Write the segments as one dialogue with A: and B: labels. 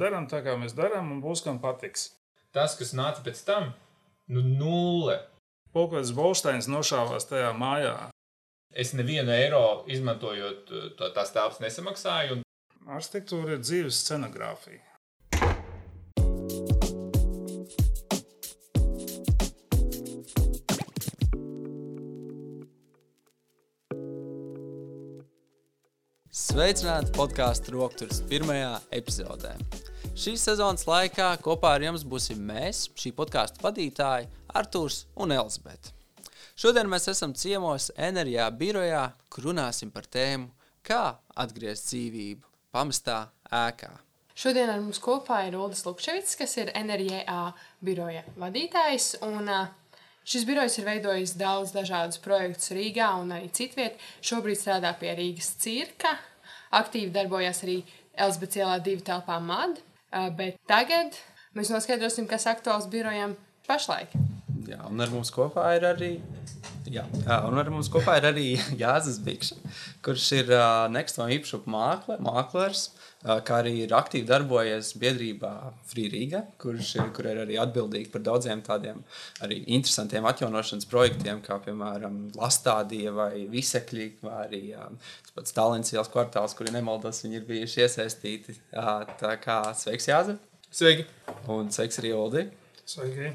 A: Darām tā, kā mēs darām, un būs kam patiks.
B: Tas, kas nāca pēc tam, nu, nulle.
A: Polkveits Bolsteins nošāvās tajā mājā.
B: Es nevienu eiro izmantojot to, tās telpas nesamaksāju. Un...
A: Arhitektūra ir dzīves scenogrāfija.
C: Sveicināti podkāstu Rokturis pirmajā epizodē. Šīs sezonas laikā kopā ar jums būsim mēs, šī podkāstu vadītāji, Artūrs un Elzbieta. Šodien mēs esam ciemos enerģijā birojā, kur runāsim par tēmu, kā atgriezt dzīvību pamestā ēkā.
D: Šodien ar mums kopā ir Ulris Lukčevits, kas ir NRJA biroja vadītājs. Un, Šis birojs ir veidojis daudz dažādus projektus Rīgā un arī citviet. Šobrīd strādā pie Rīgas cirka, aktīvi darbojās arī Elzbieta ielā divu telpā MAD, bet tagad mēs noskaidrosim, kas aktuāls birojam pašlaik.
C: Jā, un ar mums kopā ir arī, jā, un ar mums kopā ir arī Jānis Bikšs, kurš ir uh, nekustamo īpašumu mākle, māklers, uh, kā arī ir aktīvi darbojies biedrībā Frīrīga, kurš ir, kur ir arī atbildīgi par daudziem tādiem arī interesantiem atjaunošanas projektiem, kā piemēram Lastādija vai Visekļi, vai arī uh, pats Tallinas ielas kvartāls, kuri nemaldos, viņi ir bijuši iesaistīti. Tā kā sveiks Jāze!
B: Sveiki!
C: Un sveiks arī Oldi!
A: Sveiki!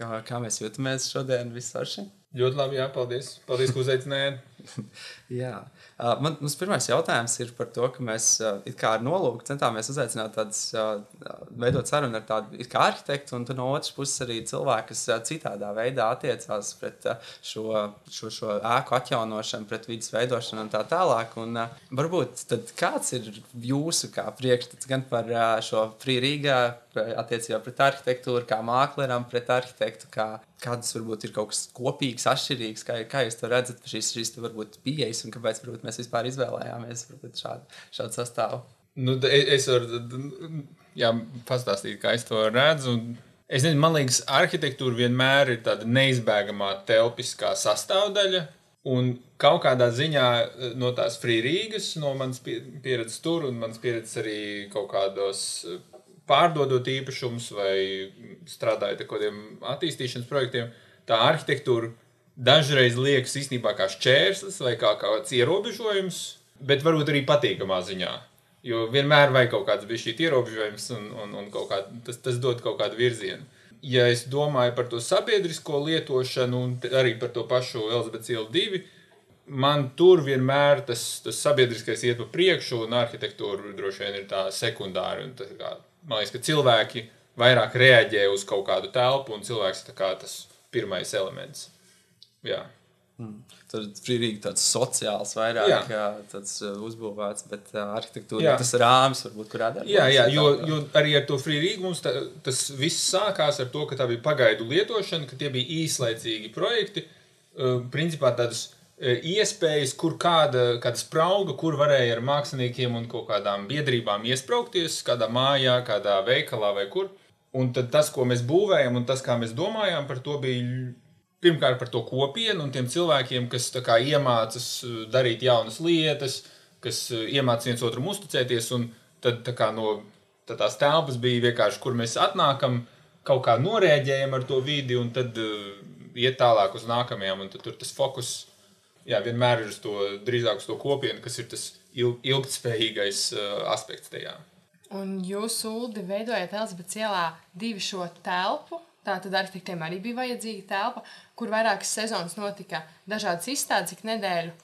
C: Kā, kā mēs jūtamies šodien visur?
B: Ļoti labi, jā, paldies. Paldies, ka uzaicinājāt.
C: jā, uh, man mums pirmais jautājums ir par to, ka mēs uh, ar nolūku centāmies uzaicināt tādus, uh, veidot sarunu ar tādu kā arhitektu, un no otras puses arī cilvēku, kas uh, citādā veidā attiecās pret uh, šo, šo, šo ēku atjaunošanu, pret vidas veidošanu un tā tālāk. Un, uh, varbūt tad kāds ir jūsu kā priekšstats gan par uh, šo free Rīgā attiecībā pret arhitektūru, kā mākleram, pret arhitektu, kā, kādas varbūt ir kaut kas kopīgs, atšķirīgs, kā, kā jūs to redzat, šīs, šīs varbūt pieejas un kāpēc varbūt, mēs vispār izvēlējāmies šādu, šādu sastāvu.
B: Nu, es varu jā, pastāstīt, kā es to redzu. Es nezinu, man liekas, arhitektūra vienmēr ir tāda neizbēgamā telpiskā sastāvdaļa. Un kaut kādā ziņā no tās frīrīgas, no manas pieredzes tur un manas pieredzes arī kaut kādos pārdodot īpašumus vai strādājot ar kādiem attīstīšanas projektiem, tā arhitektūra dažreiz liekas īstenībā kā šķērslis vai kā kāds ierobežojums, bet varbūt arī patīkamā ziņā. Jo vienmēr vajag kaut kāds bijis šī ierobežojums, un, un, un kā, tas, tas dod kaut kādu virzienu. Ja es domāju par to sabiedrisko lietošanu un arī par to pašu Elizabetes ielu divu, man tur vienmēr tas, tas sabiedriskais iet pa priekšu, un arhitektūra droši vien ir tā sekundāra. Tā kā, man liekas, ka cilvēki vairāk reaģē uz kaut kādu telpu, un cilvēks ir tas pirmais elements. Jā.
C: Hmm. Tad frīrīgi tāds sociāls, vairāk jā. kā tāds uh, uzbūvēts, bet uh, arhitektūra jā. tas rāmis, varbūt, kurā
B: darbojas. Jā, jā jo, jo arī ar to frīrīgi mums tā, tas viss sākās ar to, ka tā bija pagaidu lietošana, ka tie bija īslaicīgi projekti, uh, principā tādas E, iespējas, kur kāda, kāda sprauga, kur varēja ar māksliniekiem un kaut kādām biedrībām iesprāgties, kādā mājā, kādā veikalā vai kur. Un tas, ko mēs būvējam, un tas, kā mēs domājām par to, bija pirmkārt par to kopienu un tiem cilvēkiem, kas kā, iemācās e, darīt jaunas lietas, kas e, iemācās viens otram uzticēties. Tad kā, no, tad tās telpas bija vienkārši, kur mēs atnākam, kaut kā norēģējam ar to vidi, un tad uh, iet tālāk uz nākamajām, un tur tas fokus jā, vienmēr ir uz to, drīzāk uz to kopienu, kas ir tas ilgspējīgais uh, aspekts tajā.
D: Un jūs, Ulu, veidojat Elizabetes ielā divu šo telpu. Tātad arhitektiem arī bija vajadzīga telpa, kur vairākas sezonas notika dažādas izstādes ik nedēļu.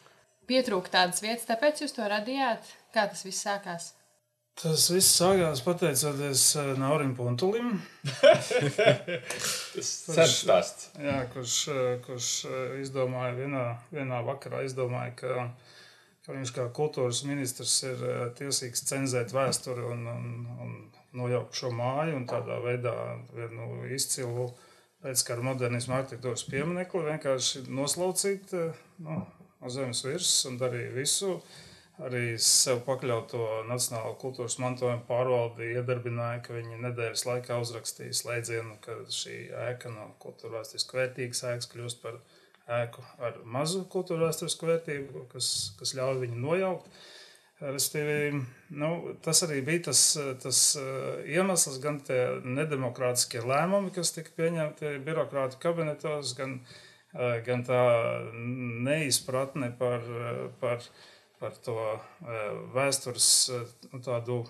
D: Pietrūka tādas vietas, tāpēc jūs to radījāt. Kā tas viss sākās?
A: Tas viss sākās pateicoties eh, Naurim Puntulim.
B: Tas ir stāsts.
A: Jā, kurš, eh, kurš eh, izdomāja vienā, vienā vakarā, izdomāja, ka, ka viņš kā kultūras ministrs ir tiesīgs cenzēt vēsturi un, un, un nojaukt šo māju un tādā veidā vienu izcilu pēckara modernismu arhitektūras pieminekli vienkārši noslaucīt nu, no zemes virsmas un darīja visu arī sev pakļauto Nacionālo kultūras mantojuma pārvaldi iedarbināja, ka viņi nedēļas laikā uzrakstīja slēdzienu, ka šī ēka no kultūra vēsturiski vērtīgas ēkas kļūst par ēku ar mazu kultūra vēsturisku vērtību, kas, kas ļauj viņu nojaukt. Restīvi, nu, tas arī bija tas, tas uh, iemesls, gan tie nedemokrātiskie lēmumi, kas tika pieņemti birokrātu kabinetos, gan, uh, gan tā neizpratne par, par, par to vēstures tādu.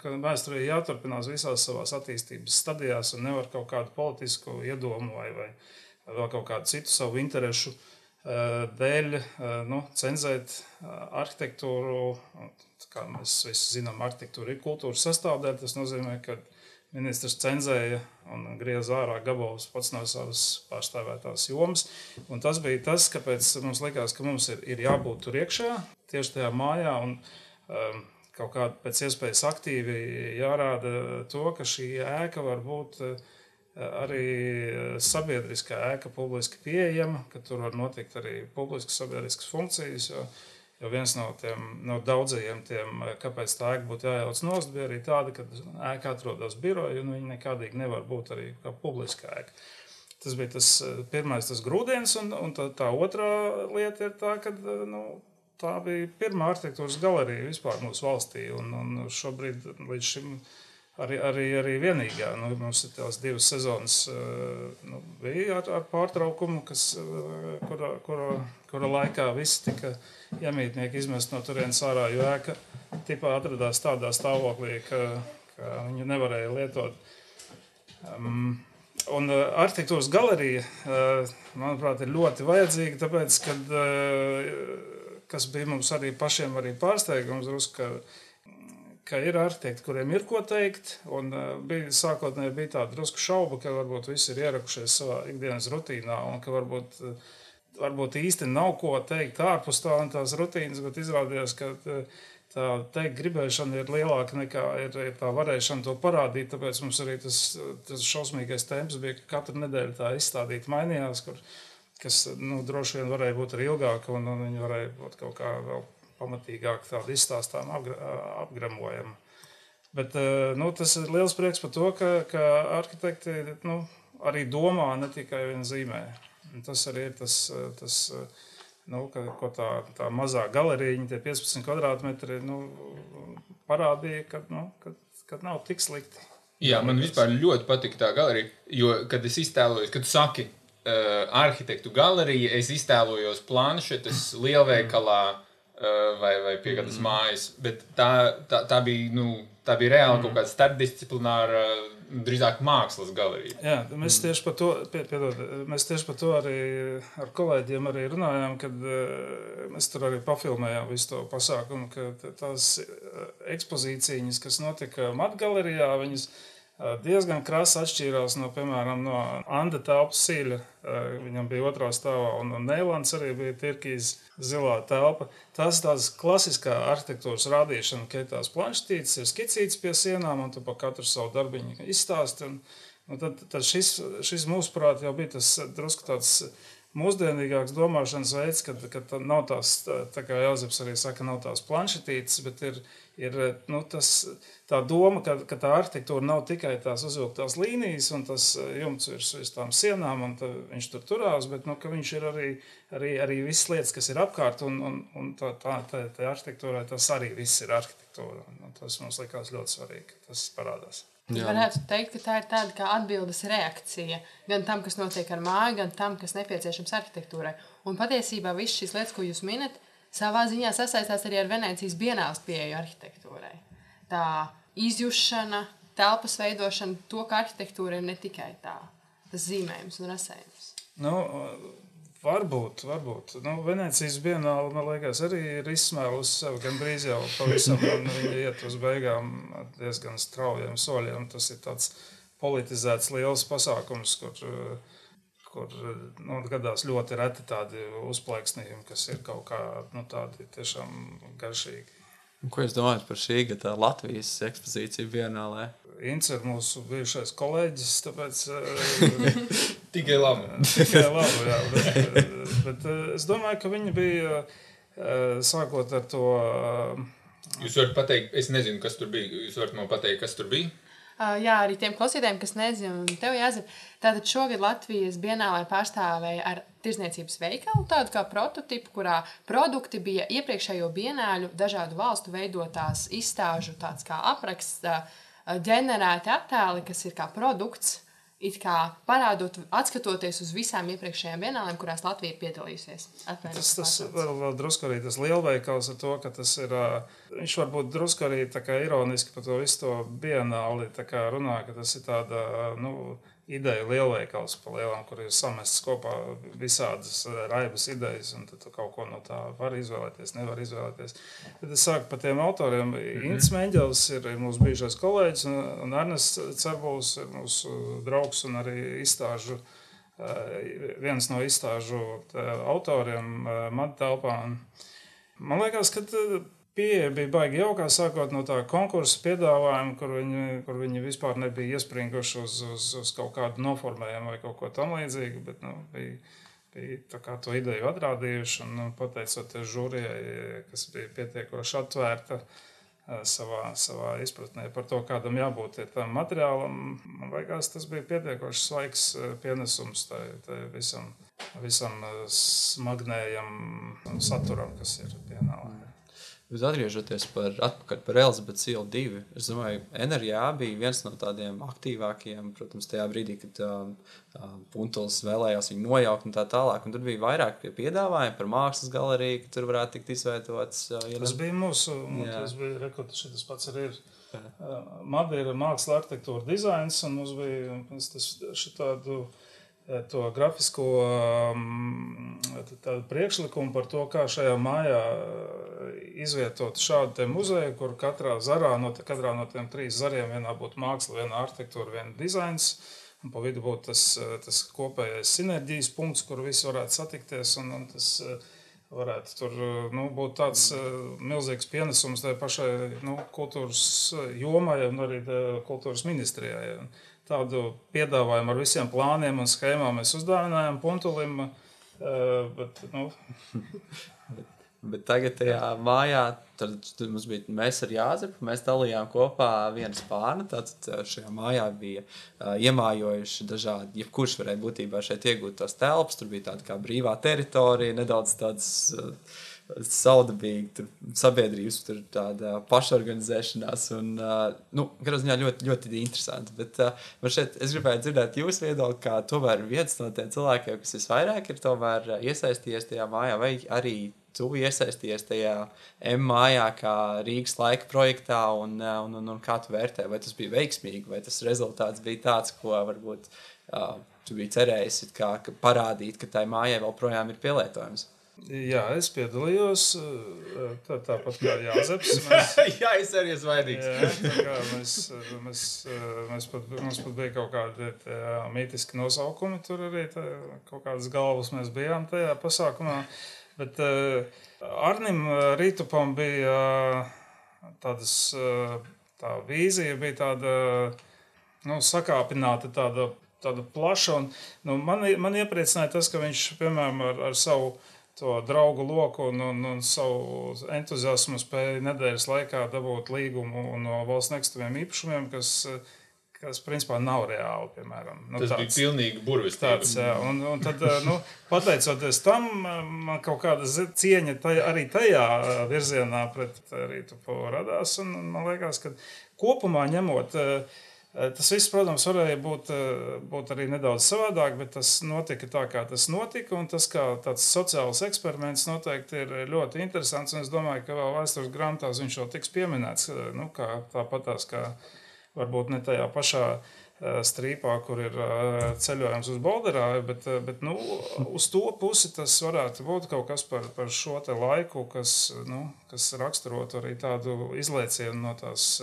A: Vēsturē jāturpinās visās savās attīstības stadijās, un nevar kaut kādu politisku iedomu vai, vai, vēl kaut kādu citu savu interesu dēļ nu, cenzēt arhitektūru. Kā mēs visi zinām, arhitektūra ir kultūras sastāvdaļa. Tas nozīmē, ka ministrs cenzēja un grieza ārā gabalus pats no savas pārstāvētās jomas. Un tas bija tas, kāpēc mums likās, ka mums ir, ir jābūt tur iekšā, tieši tajā mājā. Un, um, Kaut kādā pēc iespējas aktīvi jārāda to, ka šī ēka var būt uh, arī eh, sabiedriskā ēka publiski pieejama, ka tur var notikt arī publiskas sabiedriskas funkcijas. Jo, jo viens no tiem no daudzajiem, tiem, eh, kāpēc tā ēka būtu jājauc nost, bija arī tāda, ka ēka atrodas biroja un viņa nekādīgi nevar būt arī kā publiska ēka. Tas bija tas eh, pirmais tas grūdienis, un, un tā, tā otrā lieta ir tā, ka nu, tā bija pirmā arhitektūras galerija vispār mūsu valstī. Un, un šobrīd līdz šim arī, arī, arī vienīgā. Nu, mums ir tās divas sezonas, eh, nu, bija ar, ar pārtraukumu, kas, eh, kura, kura, kura laikā visi tika iemītnieki izmest no turienes ārā, jo ēka tipā atradās tādā stāvoklī, ka, ka viņu nevarēja lietot. Um, Un uh, arhitektūras galerija, uh, manuprāt, ir ļoti vajadzīga, tāpēc, kad, uh, kas bija mums arī pašiem arī pārsteigums, ka ka ir arhitekti, kuriem ir ko teikt. Un, uh, bija, sākotnēji bija tāda drusku šauba, ka varbūt visi ir ierakušies savā ikdienas rutīnā un ka varbūt, uh, varbūt īsti nav ko teikt ārpus tā un tās rutīnas, bet izrādījās, ka uh, tā teikt gribēšana ir lielāka nekā ir, ir tā varēšana to parādīt. Tāpēc mums arī tas, tas šausmīgais temps bija, ka katru nedēļu tā izstādīta mainījās, kur, kas nu, droši vien varēja būt arī ilgāka un, un viņi varēja būt kaut kā vēl pamatīgāk tādu izstāstām, apgramojam. Bet nu, tas ir liels prieks par to, ka, ka arhitekti nu, arī domā, ne tikai vien zīmē. Tas arī ir tas, tas nu, ka, ko tā, tā mazā galerija, tie 15 kvadrātmetri, nu, parādīja, ka, nu, ka, ka nav tik slikti.
B: Jā, man vispār ļoti patīk tā galerija, jo, kad es iztēlojos, kad tu saki, uh, arhitektu galerija, es iztēlojos planšetes lielveikalā. Mm Eh, vai, vai piegādes mm. mājas. Bet tā, tā, tā, bija, nu, tā bija reāli mm. kaut kāda starpdisciplināra, drīzāk mākslas galerija.
A: Jā, mēs mm. tieši par to, piedod, mēs tieši par to arī ar kolēģiem arī runājām, kad eh, mēs tur arī pafilmējām visu to pasākumu, ka tās eh, ekspozīcijas, kas notika Matgalerijā, viņas diezgan krasi atšķīrās no, piemēram, no Anda telpas sīļa. Viņam bija otrā stāvā, un Neilands arī bija Tirkijas zilā telpa. Tas tāds klasiskā arhitektūras rādīšana, ka tās planšetītes ir skicītas pie sienām, un tu pa katru savu darbiņu izstāsti. Un, un tad, tad šis, šis mūsuprāt jau bija tas drusku tāds mūsdienīgāks domāšanas veids, kad, kad nav tās, tā kā Jāzeps arī saka, nav tās planšetītes, bet ir, ir nu, tas, tā doma, ka, ka tā arhitektūra nav tikai tās uzvilktās līnijas un tas jumts virs, virs tām sienām, un tā, viņš tur turās, bet nu, viņš ir arī, arī, arī visas lietas, kas ir apkārt, un, un, un tā, tā, tā, tā arhitektūrai tas arī viss ir arhitektūra. Un tas mums likās ļoti svarīgi, ka tas parādās.
D: Jā. Varētu teikt, ka tā ir tāda kā atbildes reakcija gan tam, kas notiek ar māju, gan tam, kas nepieciešams arhitektūrai. Un patiesībā visas šīs lietas, ko jūs minat, savā ziņā sasaistās arī ar Venecijas bienāls pieeju arhitektūrai. Tā izjušana, telpas veidošana, to, ka arhitektūra ir ne tikai tā, tas zīmējums un rasējums.
A: Nu, Varbūt, varbūt. Nu, Venecijas dienāla, man liekas, arī ir izsmēlusi sev gan brīz jau pavisam, viņa iet uz beigām diezgan straujiem soļiem. Tas ir tāds politizēts liels pasākums, kur, kur nu, gadās ļoti reti tādi uzplaiksnījumi, kas ir kaut kā nu, tādi tiešām garšīgi.
C: Ko jūs domājat par šī gada Latvijas ekspozīciju vienālē?
A: Inns ir mūsu bijušais kolēģis, tāpēc
B: tikai labi.
A: tikai labi jā, bet, bet es domāju, ka viņi bija sākot ar to.
B: Jūs varat pateikt, es nezinu, kas tur bija. Jūs varat man pateikt, kas tur bija?
D: Jā, arī tiem klausītājiem, kas nezina, un tev jāzina, tātad šogad Latvijas Bienālē pārstāvēja ar tirzniecības veikalu, tādu kā prototipu, kurā produkti bija iepriekšējo bienāļu dažādu valstu veidotās izstāžu tāds kā apraksts, ģenerēti attēli, kas ir kā produkts it kā parādot, atskatoties uz visām iepriekšējām vienādēm, kurās Latvija piedalījusies.
A: Atmēnes tas tas vēl, vēl drusku arī tas lielveikals ar to, ka tas ir, viņš varbūt drusku arī tā kā ironiski par to visu to bienāli tā kā runā, ka tas ir tāda, nu, ideju lielveikals pa lielām, kur ir samestas kopā visādas eh, raibas idejas, un tu kaut ko no tā var izvēlēties, nevar izvēlēties. Tad es sāku par tiem autoriem. Mm -hmm. Ints Meņģels ir mūsu bijušais kolēģis, un, un Ernests Cerbuls ir mūsu draugs un arī izstāžu, eh, viens no izstāžu eh, autoriem Mad telpā. Man liekas, ka pieeja bija baigi jaukā, sākot no tā konkursa piedāvājuma, kur viņi, kur viņi vispār nebija iespringuši uz, uz, uz kaut kādu noformējumu vai kaut ko tam līdzīgu, bet nu, bija, bija to ideju atrādījuši un nu, pateicoties žūrijai, kas bija pietiekoši atvērta savā, savā izpratnē par to, kādam jābūt tam materiālam, man liekas, tas bija pietiekoši svaigs pienesums tai, tai visam, visam smagnējam saturam, kas ir pienāvājums.
C: Bet atgriežoties par, par Elizabetes ielu 2, es domāju, Enerģijā bija viens no tādiem aktīvākajiem, protams, tajā brīdī, kad uh, uh, Punkuls vēlējās viņu nojaukt un tā tālāk. Un tur bija vairāk piedāvājumu par mākslas galeriju, ka tur varētu tikt izveidots.
A: Uh, ja tas bija mūsu, tas bija rekords, tas pats arī ir. Uh, Man ir mākslas arhitektūra dizains, un mums bija tas šitādu. Uh, to grafisko um, priekšlikumu par to, kā šajā mājā uh, izvietot šādu muzeju, kur katrā zarā, no, katrā no tiem trīs zariem vienā būtu māksla, viena arhitektūra, viena dizains. Un pa vidu būtu tas, uh, tas kopējais sinerģijas punkts, kur visi varētu satikties. Un, un tas uh, varētu tur nu, būt tāds milzīgs pienesums tai pašai nu, kultūras jomai un arī kultūras ministrijai. Un, tādu piedāvājumu ar visiem plāniem un schēmām mēs uzdāvinājām Puntulim. Uh, bet, nu.
C: bet, tagad tajā mājā tad, mums bija mēs ar Jāzepu. Mēs dalījām kopā vienu spārnu. Tātad šajā mājā bija uh, iemājojuši dažādi, jebkurš varēja būtībā šeit iegūt tās telpas. Tur bija tāda kā brīvā teritorija, nedaudz tādas. Uh, saudabīga sabiedrības tur tāda pašorganizēšanās. Un, nu, Katrā ziņā ļoti, ļoti interesanti. Bet man šeit es gribēju dzirdēt jūsu viedokli, kā tomēr viens no tiem cilvēkiem, kas visvairāk ir tomēr iesaistījies tajā mājā, vai arī tu iesaistījies tajā M mājā, kā Rīgas laika projektā, un, un, un, un kā tu vērtē, vai tas bija veiksmīgi, vai tas rezultāts bija tāds, ko varbūt uh, tu biji cerējis, kā, ka parādīt, ka tai mājai vēl projām ir pielietojums.
A: Jā, es piedalījos eh, tā, tāpat kā.
B: Mēs, jā, es arī esmu vainīgs.
A: Jā, mēs, mēs, mēs pat, mums pat bija kaut kādi tā, mītiski nosaukumi. Tur arī tā, kaut kādas galvas mēs bijām tajā pasākumā. Bet uh, Arnim Rītupam bija tādas, tā vīzija, bija tāda nu, sakāpināta, tāda, tāda plaša. Un, nu, man, man iepriecināja tas, ka viņš, piemēram, ar, ar savu to draugu loku un, un, un savu entuziasmu spēja nedēļas laikā dabūt līgumu no valsts nekustamiem īpašumiem, kas, kas principā nav reāli. Piemēram.
B: Nu, Tas tāds, bija pilnīgi burvestības.
A: Un, un tad, nu, pateicoties tam, man kaut kāda cieņa tajā, arī tajā virzienā pret Rītu radās. Un, man liekas, ka kopumā ņemot, uh, Eh, tas viss, protams, varēja būt, eh, būt arī nedaudz savādāk, bet tas notika tā, kā tas notika. Tas kā tāds sociāls eksperiments noteikti ir ļoti interesants. Es domāju, ka vēl vēstures grāmatās viņš jau tiks pieminēts. Eh, nu, Tāpatās kā varbūt ne tajā pašā strīpā, kur ir ceļojums uz Bolderāju, bet, bet nu, uz to pusi tas varētu būt kaut kas par, par šo laiku, kas, nu, kas raksturotu arī tādu izlaicienu no tās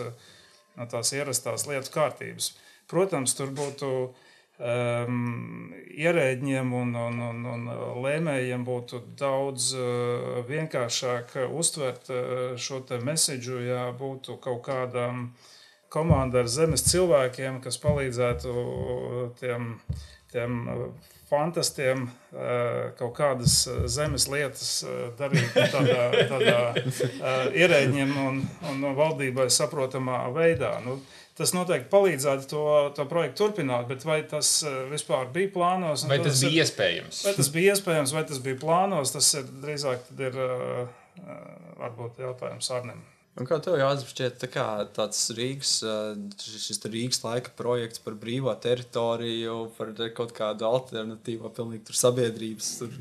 A: no tās ierastās lietu kārtības. Protams, tur būtu um, ierēģiem un, un, un, un lēmējiem būtu daudz uh, vienkāršāk uztvert uh, šo mēsīju, ja būtu kaut kādam komanda ar zemes cilvēkiem, kas palīdzētu tiem tiem fantastiem kaut kādas zemes lietas darīt tādā, tādā ierēģiem un, un valdībai saprotamā veidā. Nu, tas noteikti palīdzētu to, to projektu turpināt, bet vai tas vispār bija plānos?
B: Vai tas bija ir, iespējams?
A: Vai tas bija iespējams, vai tas bija plānos, tas ir drīzāk ir, varbūt jautājums Arnim.
C: Un kā tev jāatzīst, tā kā tāds Rīgas, šis Rīgas laika projekts par brīvā teritoriju, par kaut kādu alternatīvu, pilnīgi tur sabiedrības, tur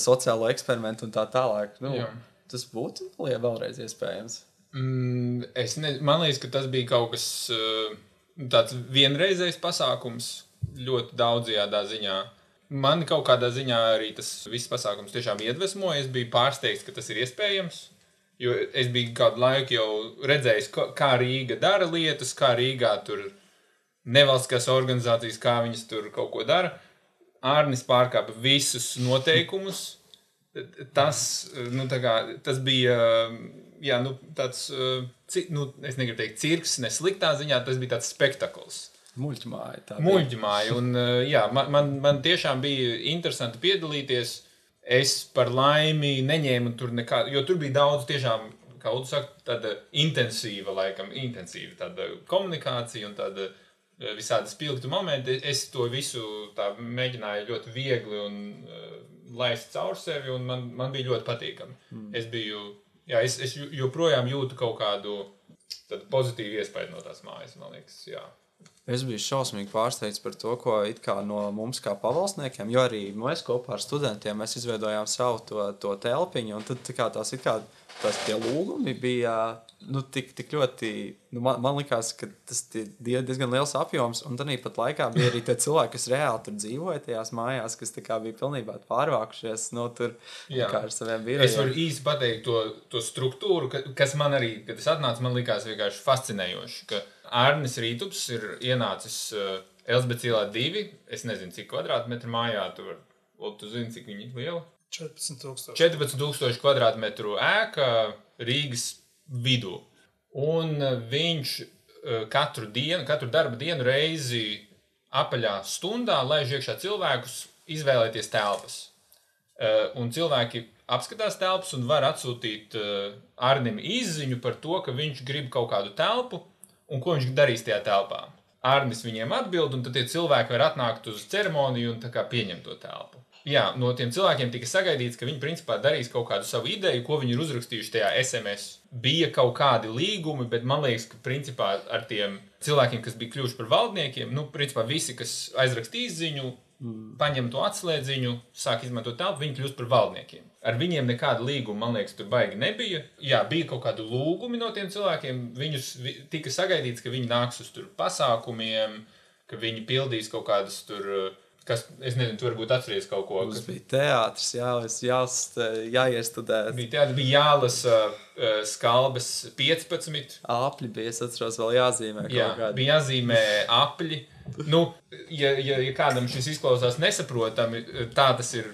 C: sociālo eksperimentu un tā tālāk. Nu, Jā. tas būtu vēlreiz iespējams.
B: Mm, es ne, man liekas, ka tas bija kaut kas tāds vienreizējs pasākums ļoti daudzajā ziņā. Man kaut kādā ziņā arī tas viss pasākums tiešām iedvesmoja. Es biju pārsteigts, ka tas ir iespējams. Jo es biju kādu laiku jau redzējis, kā Rīga dara lietas, kā Rīgā tur nevalstiskās organizācijas, kā viņas tur kaut ko dara. Ārnis pārkāpa visus noteikumus. Tas, nu, kā, tas bija jā, nu, tāds, nu, es negribu teikt, cirks, ne sliktā ziņā, tas bija tāds spektakls.
C: Muļķmāja.
B: Muļķmāja. Un, jā, man, man, man tiešām bija interesanti piedalīties. Es par laimi neņēmu tur nekādu, jo tur bija daudz tiešām, kā Udu saka, tāda intensīva, laikam, intensīva tāda komunikācija un tāda eh, visādi spilgti momenti. Es to visu tā mēģināju ļoti viegli un uh, laist caur sevi, un man, man bija ļoti patīkami. Mm. Es biju, jā, es, es joprojām jūtu kaut kādu pozitīvu iespēju no tās mājas, man liekas, jā.
C: Es biju šausmīgi pārsteigts par to, ko no mums, kā pavalsniekiem, jo arī mēs kopā ar studentiem izveidojām savu to, to telpiņu. Tad kā, tās kā tās lūgumi bija nu, tik, tik ļoti. Nu, man, man liekas, ka tas ir diezgan liels apjoms. Un tad pat laikā bija arī tie cilvēki, kas reāli tur dzīvoja tajās mājās, kas bija pilnībā pārvākušies no nu, tur ar saviem birojiem.
B: Es varu īsi pateikt to, to struktūru, kas man arī, kad es atnācu, man likās vienkārši fascinējoši Arnis Rītups ir ienācis uh, Elsbets ielā divi. Es nezinu, cik kvadrātmetru mājā tur ir. Tu zini, cik viņi ir liela?
A: 14,000.
B: 14,000 kvadrātmetru ēka Rīgas vidū. Un viņš uh, katru dienu, katru darba dienu reizi apaļā stundā laiž iekšā cilvēkus izvēlēties telpas. Uh, un cilvēki apskatās telpas un var atsūtīt Arnim izziņu par to, ka viņš grib kaut kādu telpu un ko viņš darīs tajā telpā. Arnis viņiem atbild, un tad tie cilvēki var atnākt uz ceremoniju un pieņemt to telpu. Jā, no tiem cilvēkiem tika sagaidīts, ka viņi principā darīs kaut kādu savu ideju, ko viņi ir uzrakstījuši tajā SMS. Bija kaut kādi līgumi, bet man liekas, ka principā ar tiem cilvēkiem, kas bija kļuvuši par valdniekiem, nu, principā visi, kas aizrakstīja ziņu. Paņem to atslēdziņu, sāk izmantot telpu, viņi kļūst par valdniekiem. Ar viņiem nekāda līguma, man liekas, tur baigi nebija. Jā, bija kaut kādi lūgumi no tiem cilvēkiem. Viņus tika sagaidīts, ka viņi nāks uz pasākumiem, ka viņi pildīs kaut kādas tur. Kas, es nezinu, tur varbūt atceries kaut ko.
C: Tas kas... bija teātris, jā, jās, jāiestudē.
B: Bija, teātris, bija jālasa uh, skalbes 15.
C: Apli bija, es atceros, vēl jāzīmē.
B: Jā, kādi. bija jāzīmē apli. Nu, ja, ja, ja kādam šis izklausās nesaprotami, tā tas ir.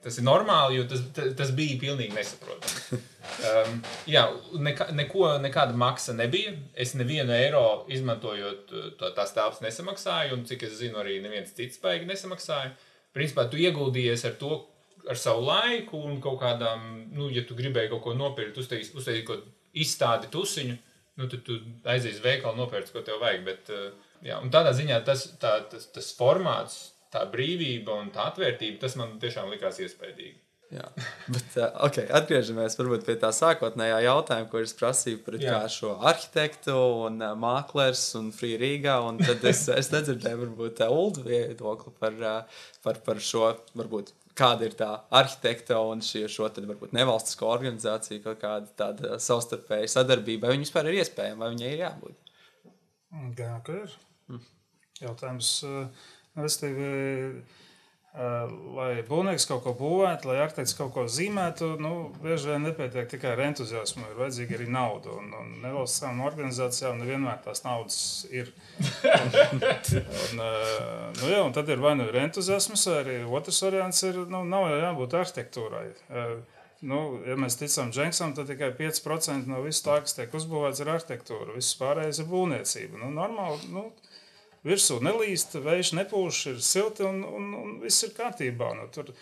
B: Tas ir normāli, jo tas, tas bija pilnīgi nesaprotami. Um, jā, neka, neko, nekāda maksa nebija. Es nevienu eiro izmantojot to, tās telpas nesamaksāju, un cik es zinu, arī neviens cits spēks nesamaksāja. Principā tu ieguldījies ar to, ar savu laiku un kaut kādām, nu, ja tu gribēji kaut ko nopirkt, uztaisīt uztais, kaut kādu izstādi tusiņu, nu, tad tu aizies veikalu, nopērci, ko tev vajag. Bet, uh, Jā, tādā ziņā tas, tā, tas, tas formāts, tā brīvība un tā atvērtība, tas man tiešām likās iespaidīgi.
C: Jā, bet okay, atgriežamies pie tā sākotnējā jautājuma, ko es prasīju par šo arhitektu, un mākslinieks un frīrīgā. Tad es, es nedzirdēju, varbūt, ULD viedokli par, par, par šo, varbūt, kāda ir tā arhitekta un šie, šo tad, varbūt nevalstisko organizāciju, kaut kāda tāda savstarpēja sadarbība. Vai viņa vispār ir iespējama, vai viņai ir jābūt?
A: Gan, ka ir. Jautājums, respektīvi, lai būvnieks kaut ko būvētu, lai arhitekts kaut ko zīmētu, nu, bieži vien nepietiek tikai ar entuziasmu, ir vajadzīga arī nauda. Un, un nevalstiskām organizācijām nevienmēr tās naudas ir. un, un, nu, jā, un tad ir vai nu ir entuziasms, vai arī otrs variants ir, nu, nav jau jābūt arhitektūrai. Nu, ja mēs ticam Dženksam, tad tikai 5% no visu tā, kas tiek uzbūvēts, ir arhitektūra. Viss pārējais ir būvniecība. Nu, normāli, nu, virsū nelīst, vējš nepūš, ir silti un, un, un viss ir kārtībā. Nu, tur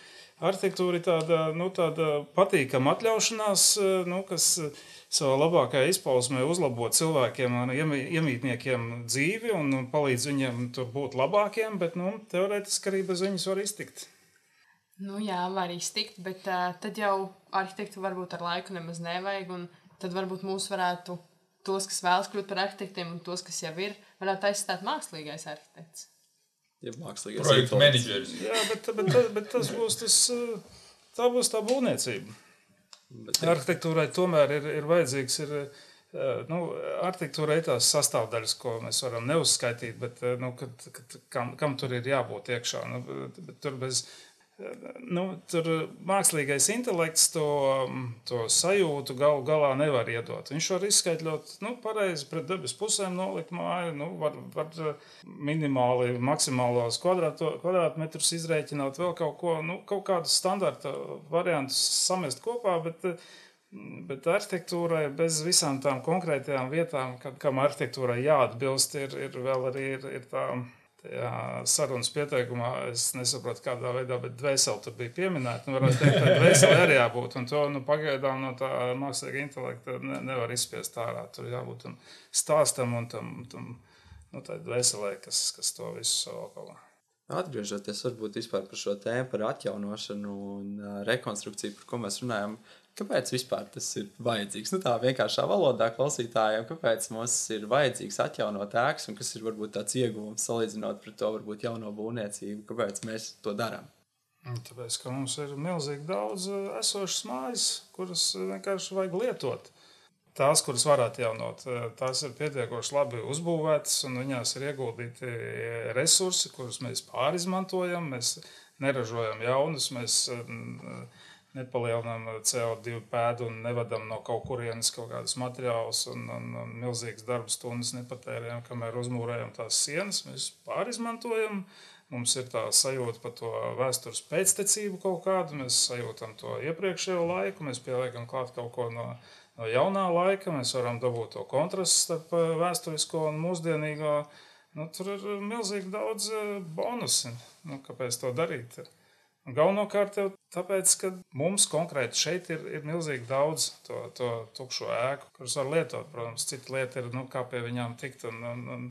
A: arhitektūra ir tāda, nu, tāda patīkama atļaušanās, nu, kas savā labākajā izpausmē uzlabo cilvēkiem iemītniekiem dzīvi un palīdz viņiem būt labākiem, bet nu, teorētiski arī bez viņas var iztikt.
D: Nu, jā, var iztikt, bet uh, tad jau arhitektu varbūt ar laiku nemaz nevajag. Tad varbūt mūs varētu tos, kas vēlas kļūt par arhitektiem, un tos, kas jau ir, varētu aizstāt mākslīgais arhitekts.
C: Ja mākslīgais
B: projektu menedžeris.
A: Jā, bet, bet, bet, bet tas būs tas, tā būs tā būvniecība. Bet, Arhitektūrai tomēr ir, ir vajadzīgs. Ir, nu, arhitektūra ir tās sastāvdaļas, ko mēs varam neuzskaitīt, bet nu, kad, kad, kam, kam tur ir jābūt iekšā. Nu, bet, bet tur bez, nu, tur mākslīgais intelekts to, to sajūtu galu galā nevar iedot. Viņš var izskaidrot, nu, pareizi pret debes pusēm nolikt māju, nu, var, var minimāli maksimālos kvadrātmetrus izrēķināt, vēl kaut ko, nu, kaut kādus standarta variantus samest kopā, bet, bet arhitektūrai bez visām tām konkrētajām vietām, kad, kam arhitektūrai jāatbilst, ir, ir vēl arī ir, ir tā tajā sarunas pieteikumā es nesaprotu, kādā veidā, bet dvēseli tur bija pieminēta. Nu, varētu teikt, ka dvēseli arī jābūt. Un to nu, pagaidām no tā mākslīgā intelekta ne, nevar izspiest ārā. Tur jābūt tam stāstam un tam, tam nu, dvēselē, kas, kas to visu savā.
C: Atgriežoties varbūt par šo tēmu, par atjaunošanu un rekonstrukciju, par ko mēs runājam, Kāpēc vispār tas ir vajadzīgs? Nu, tā vienkāršā valodā klausītājiem, kāpēc mums ir vajadzīgs atjaunot ēkas, un kas ir varbūt tāds ieguvums salīdzinot ar to varbūt jauno būvniecību, kāpēc mēs to darām?
A: Tāpēc, ka mums ir milzīgi daudz eh, esošas mājas, kuras vienkārši vajag lietot. Tās, kuras var atjaunot, eh, tās ir pietiekoši labi uzbūvētas, un viņās ir ieguldīti resursi, kurus mēs pārizmantojam. Mēs neražojam jaunus, mēs nepalielinām CO2 pēdu un nevedam no kaut kurienes kaut kādus materiālus un, un, un milzīgas darba stundas nepatērējam, kamēr uzmūrējam tās sienas. Mēs pārizmantojam. Mums ir tā sajūta par to vēstures pēctecību kaut kādu, mēs sajūtam to iepriekšējo laiku, mēs pieliekam klāt kaut ko no, no jaunā laika, mēs varam dabūt to kontrastu starp eh, vēsturisko un mūsdienīgo. Nu, tur ir milzīgi daudz eh, bonusu. Nu, kāpēc to darīt? Galvenokārt jau tāpēc, ka mums konkrēti šeit ir, ir milzīgi daudz to, to tukšo ēku, kuras var lietot. Protams, cita lieta ir, nu, kā pie viņām tikt. Un, un, un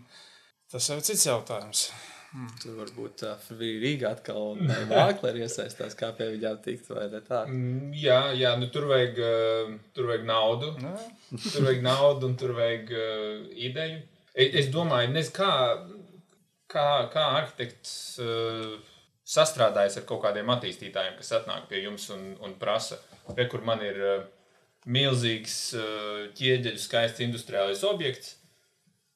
A: tas jau ir cits jautājums.
C: Hmm. Tur varbūt uh, Rīgā atkal mākslinieki iesaistās, kā pie viņiem tikt, vai ne tā?
B: Mm, jā, jā nu, tur, vajag, tur vajag naudu. Nē. tur vajag naudu un tur vajag uh, ideju. Es, es domāju, nez, kā, kā, kā arhitekts. Uh, sastrādājis ar kaut kādiem attīstītājiem, kas atnāk pie jums un, un prasa, re, kur man ir uh, milzīgs uh, ķieģeļu skaists industriālais objekts.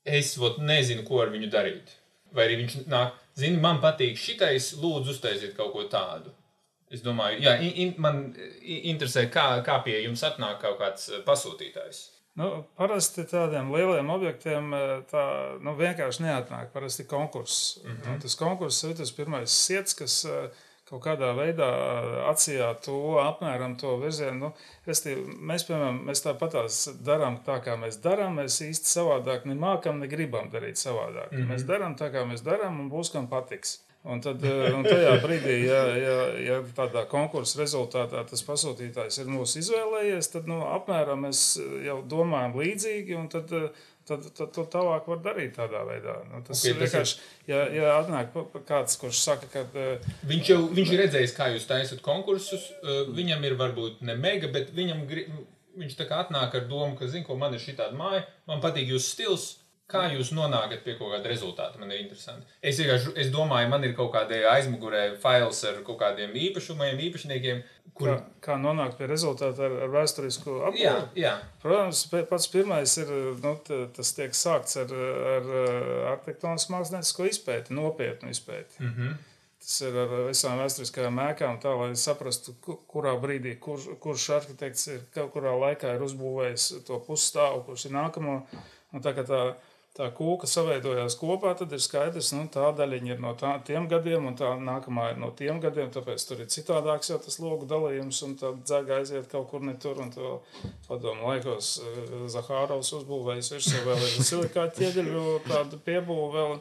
B: Es vot, nezinu, ko ar viņu darīt. Vai arī viņš nāk, zini, man patīk šitais, lūdzu, uztaisiet kaut ko tādu. Es domāju, jā, in, in, man interesē, kā, kā pie jums atnāk kaut kāds pasūtītājs.
A: Nu, parasti tādiem lieliem objektiem eh, tā nu, vienkārši neatnāk. Parasti konkurss. Mm -hmm. nu, tas konkurss ir tas pirmais sirds, kas eh, kaut kādā veidā eh, atsijā to apmēram to virzienu. Nu, resti, mēs, piemēram, mēs tāpat darām tā, kā mēs darām. Mēs īsti savādāk nemākam, ne gribam darīt savādāk. Mm -hmm. Mēs darām tā, kā mēs darām, un būs kam patiks. Un, tad, eh, un tajā brīdī, ja, ja, ja tādā konkursa rezultātā tas pasūtītājs ir mūsu izvēlējies, tad nu, apmēram mēs jau domājam līdzīgi. Tad, eh, tad, tad to tālāk var darīt tādā veidā. Nu, tas okay, vienkārši, ir... ja, ja atnāk kāds, kurš saka, ka.
B: Uh, viņš jau viņš ir redzējis, kā jūs taisat konkursus. Viņam ir varbūt ne mega, bet viņam viņš tā kā atnāk ar domu, ka, zina, ko man ir šī tāda māja, man patīk jūsu stils. Kā jūs nonākat pie kaut kāda rezultāta? Man ir interesanti. Es vienkārši es domāju, man ir kaut kāda aizmugurē fails ar kaut kādiem īpašumiem, īpašniekiem.
A: Kur... Kā, kā nonākt pie rezultāta ar, ar vēsturisku
B: apgājumu? Jā, jā.
A: Protams, pats pirmais ir, nu, tas tiek sākts ar, ar arhitektonisku māksliniecisko izpēti, nopietnu izpēti. Mm -hmm. Tas ir ar visām vēsturiskajām mēkām, tā lai saprastu, kurā brīdī, kur, kurš arhitekts ir, kurā laikā ir uzbūvējis to pusstāvu, kurš ir nākamo. Un tā, tā tā kūka saveidojās kopā, tad ir skaidrs, ka nu, tā daļiņa ir no tā, tiem gadiem, un tā nākamā ir no tiem gadiem. Tāpēc tur ir citādāks jau tas logu dalījums, un tā dzēga aiziet kaut kur ne tur. Padomu laikos eh, Zahārovs uzbūvējis virsū vēl ir silikāta ķieģeļu tādu piebūvu vēl.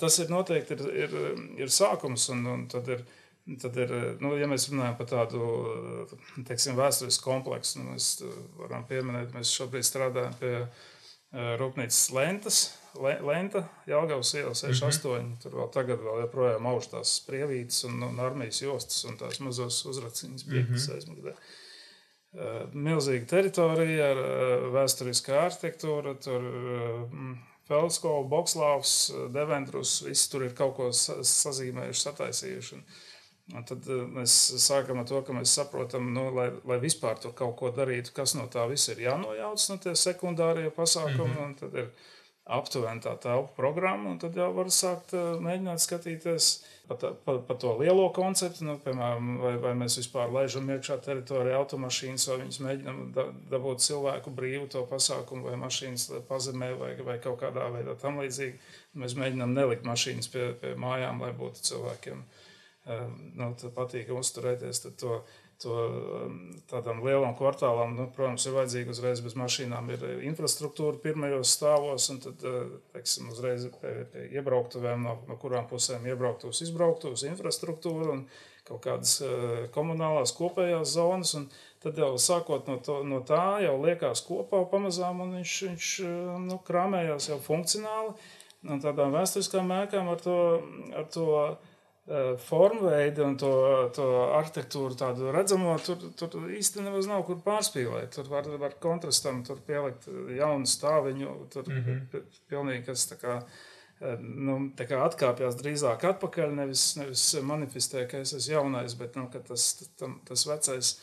A: Tas ir noteikti ir, ir, ir sākums, un, un tad ir. Tad ir, nu, ja mēs runājam par tādu teiksim, vēsturisku kompleksu, nu, mēs varam pieminēt, mēs šobrīd strādājam pie rūpnīcas lentas, Lenta, Jāgaunas iela 68. Mm -hmm. Tur vēl tagad vēl joprojām augstās sprievītes un, un armijas jostas un tās mazos uzraciņas biedras mm -hmm. aizmugurē. Milzīga teritorija ar vēsturiskā arhitektūra, tur Feldskola, Bokslāvs, Devendrus, visi tur ir kaut ko sazīmējuši, sataisījuši. Un, un tad mēs sākam ar to, ka mēs saprotam, nu, lai, lai vispār tur kaut ko darītu, kas no tā viss ir jānojauc no tie sekundārie pasākumi. Mm -hmm. Tad ir aptuveni tā telpu programma, un tad jau var sākt mēģināt skatīties pa, pa, pa to lielo konceptu, nu, piemēram, vai, vai mēs vispār laižam iekšā teritorijā automašīnas, vai viņas mēģinam da, dabūt cilvēku brīvu to pasākumu, vai mašīnas pazemē, vai, vai kaut kādā veidā tam līdzīgi. Mēs mēģinam nelikt mašīnas pie, pie mājām, lai būtu cilvēkiem nu, patīkami uzturēties. Tad to, to, um, tādam lielam kvartālam, nu, protams, ir vajadzīga uzreiz bez mašīnām, ir infrastruktūra pirmajos stāvos, un tad, uh, teiksim, uzreiz pie, pie iebrauktuvēm, no, no kurām pusēm iebrauktos, izbrauktos infrastruktūra un kaut kādas komunālās kopējās zonas. Tad jau sākot no, to, no tā, jau liekas kopā pamazām, un viņš, viņš nu, krāmējās jau funkcionāli. Un tādām vēsturiskām mēkām ar to, ar to Eh, formveidi un to, to arhitektūru tādu redzamo, tur, tur īstenībā nav kur pārspīlēt. Tur var, var kontrastam tur pielikt jaunu stāviņu, tur mm -hmm. pilnīgi kas tā kā, eh, nu, tā kā atkāpjas drīzāk atpakaļ, nevis, nevis manifestē, ka es esmu jaunais, bet nu, tas, tam, tas vecais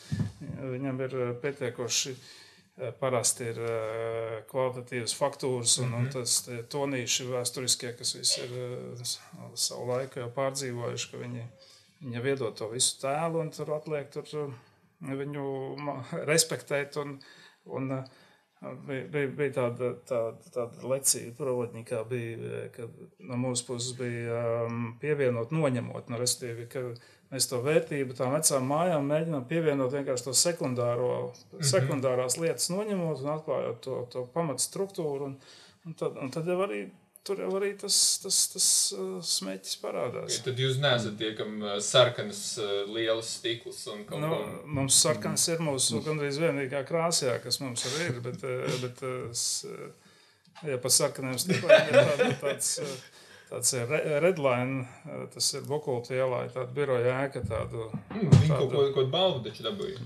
A: viņam ir pietiekoši Eh, parasti ir eh, kvalitatīvas faktūras un, mm -hmm. un tas tonīši vēsturiskie, kas visi ir eh, savu laiku jau pārdzīvojuši, ka viņi, viņi iedod to visu tēlu un tur atliek tur viņu respektēt. Un, un, Bija, bija, bija tāda, tāda, tāda lecība, provodnikā bija, ka no mūsu puses bija um, pievienot, noņemot, no nu, respektīvi, ka mēs to vērtību tām vecām mājām mēģinām pievienot vienkārši to sekundāro, mm -hmm. sekundārās lietas noņemot un atklājot to, to pamatu struktūru. Un, un, tad, un tad jau arī tur jau arī tas, tas, tas smēķis parādās.
B: Ja, tad jūs neesat tie, kam uh, sarkanas uh, lielas stikls un kaut nu,
A: ko. Mums sarkanas ir mūsu gandrīz vienīgā krāsā, kas mums arī ir, bet, bet ja pa sarkaniem stikliem ir tāda, tāds tāds redline, tas ir Bukulta ielā, tāda biroja ēka. Tādu,
B: mm, Viņi kaut ko, ko balvu taču dabūja.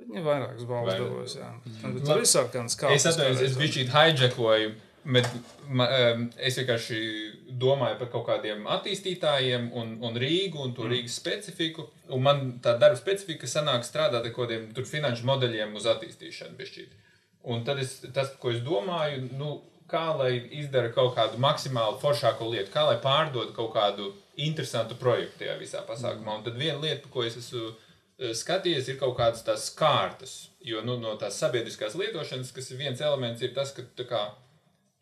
A: Viņi vairākas balvas dabūjas, jā. Mm. Tur ir sarkans kā.
B: Es atvainojos, es biju šķīt hijackoju, bet ma, es vienkārši domāju par kaut kādiem attīstītājiem un, un Rīgu un to mm. Rīgas specifiku. Un man tā darba specifika sanāk strādāt ar kaut kādiem finanšu modeļiem uz attīstīšanu bišķīt. Un tad es, tas, ko es domāju, nu, kā lai izdara kaut kādu maksimāli foršāko lietu, kā lai pārdod kaut kādu interesantu projektu tajā visā pasākumā. Un tad viena lieta, ko es esmu e, skatījies, ir kaut kādas tās kārtas. Jo nu, no tās sabiedriskās lietošanas, kas ir viens elements, ir tas, ka kā,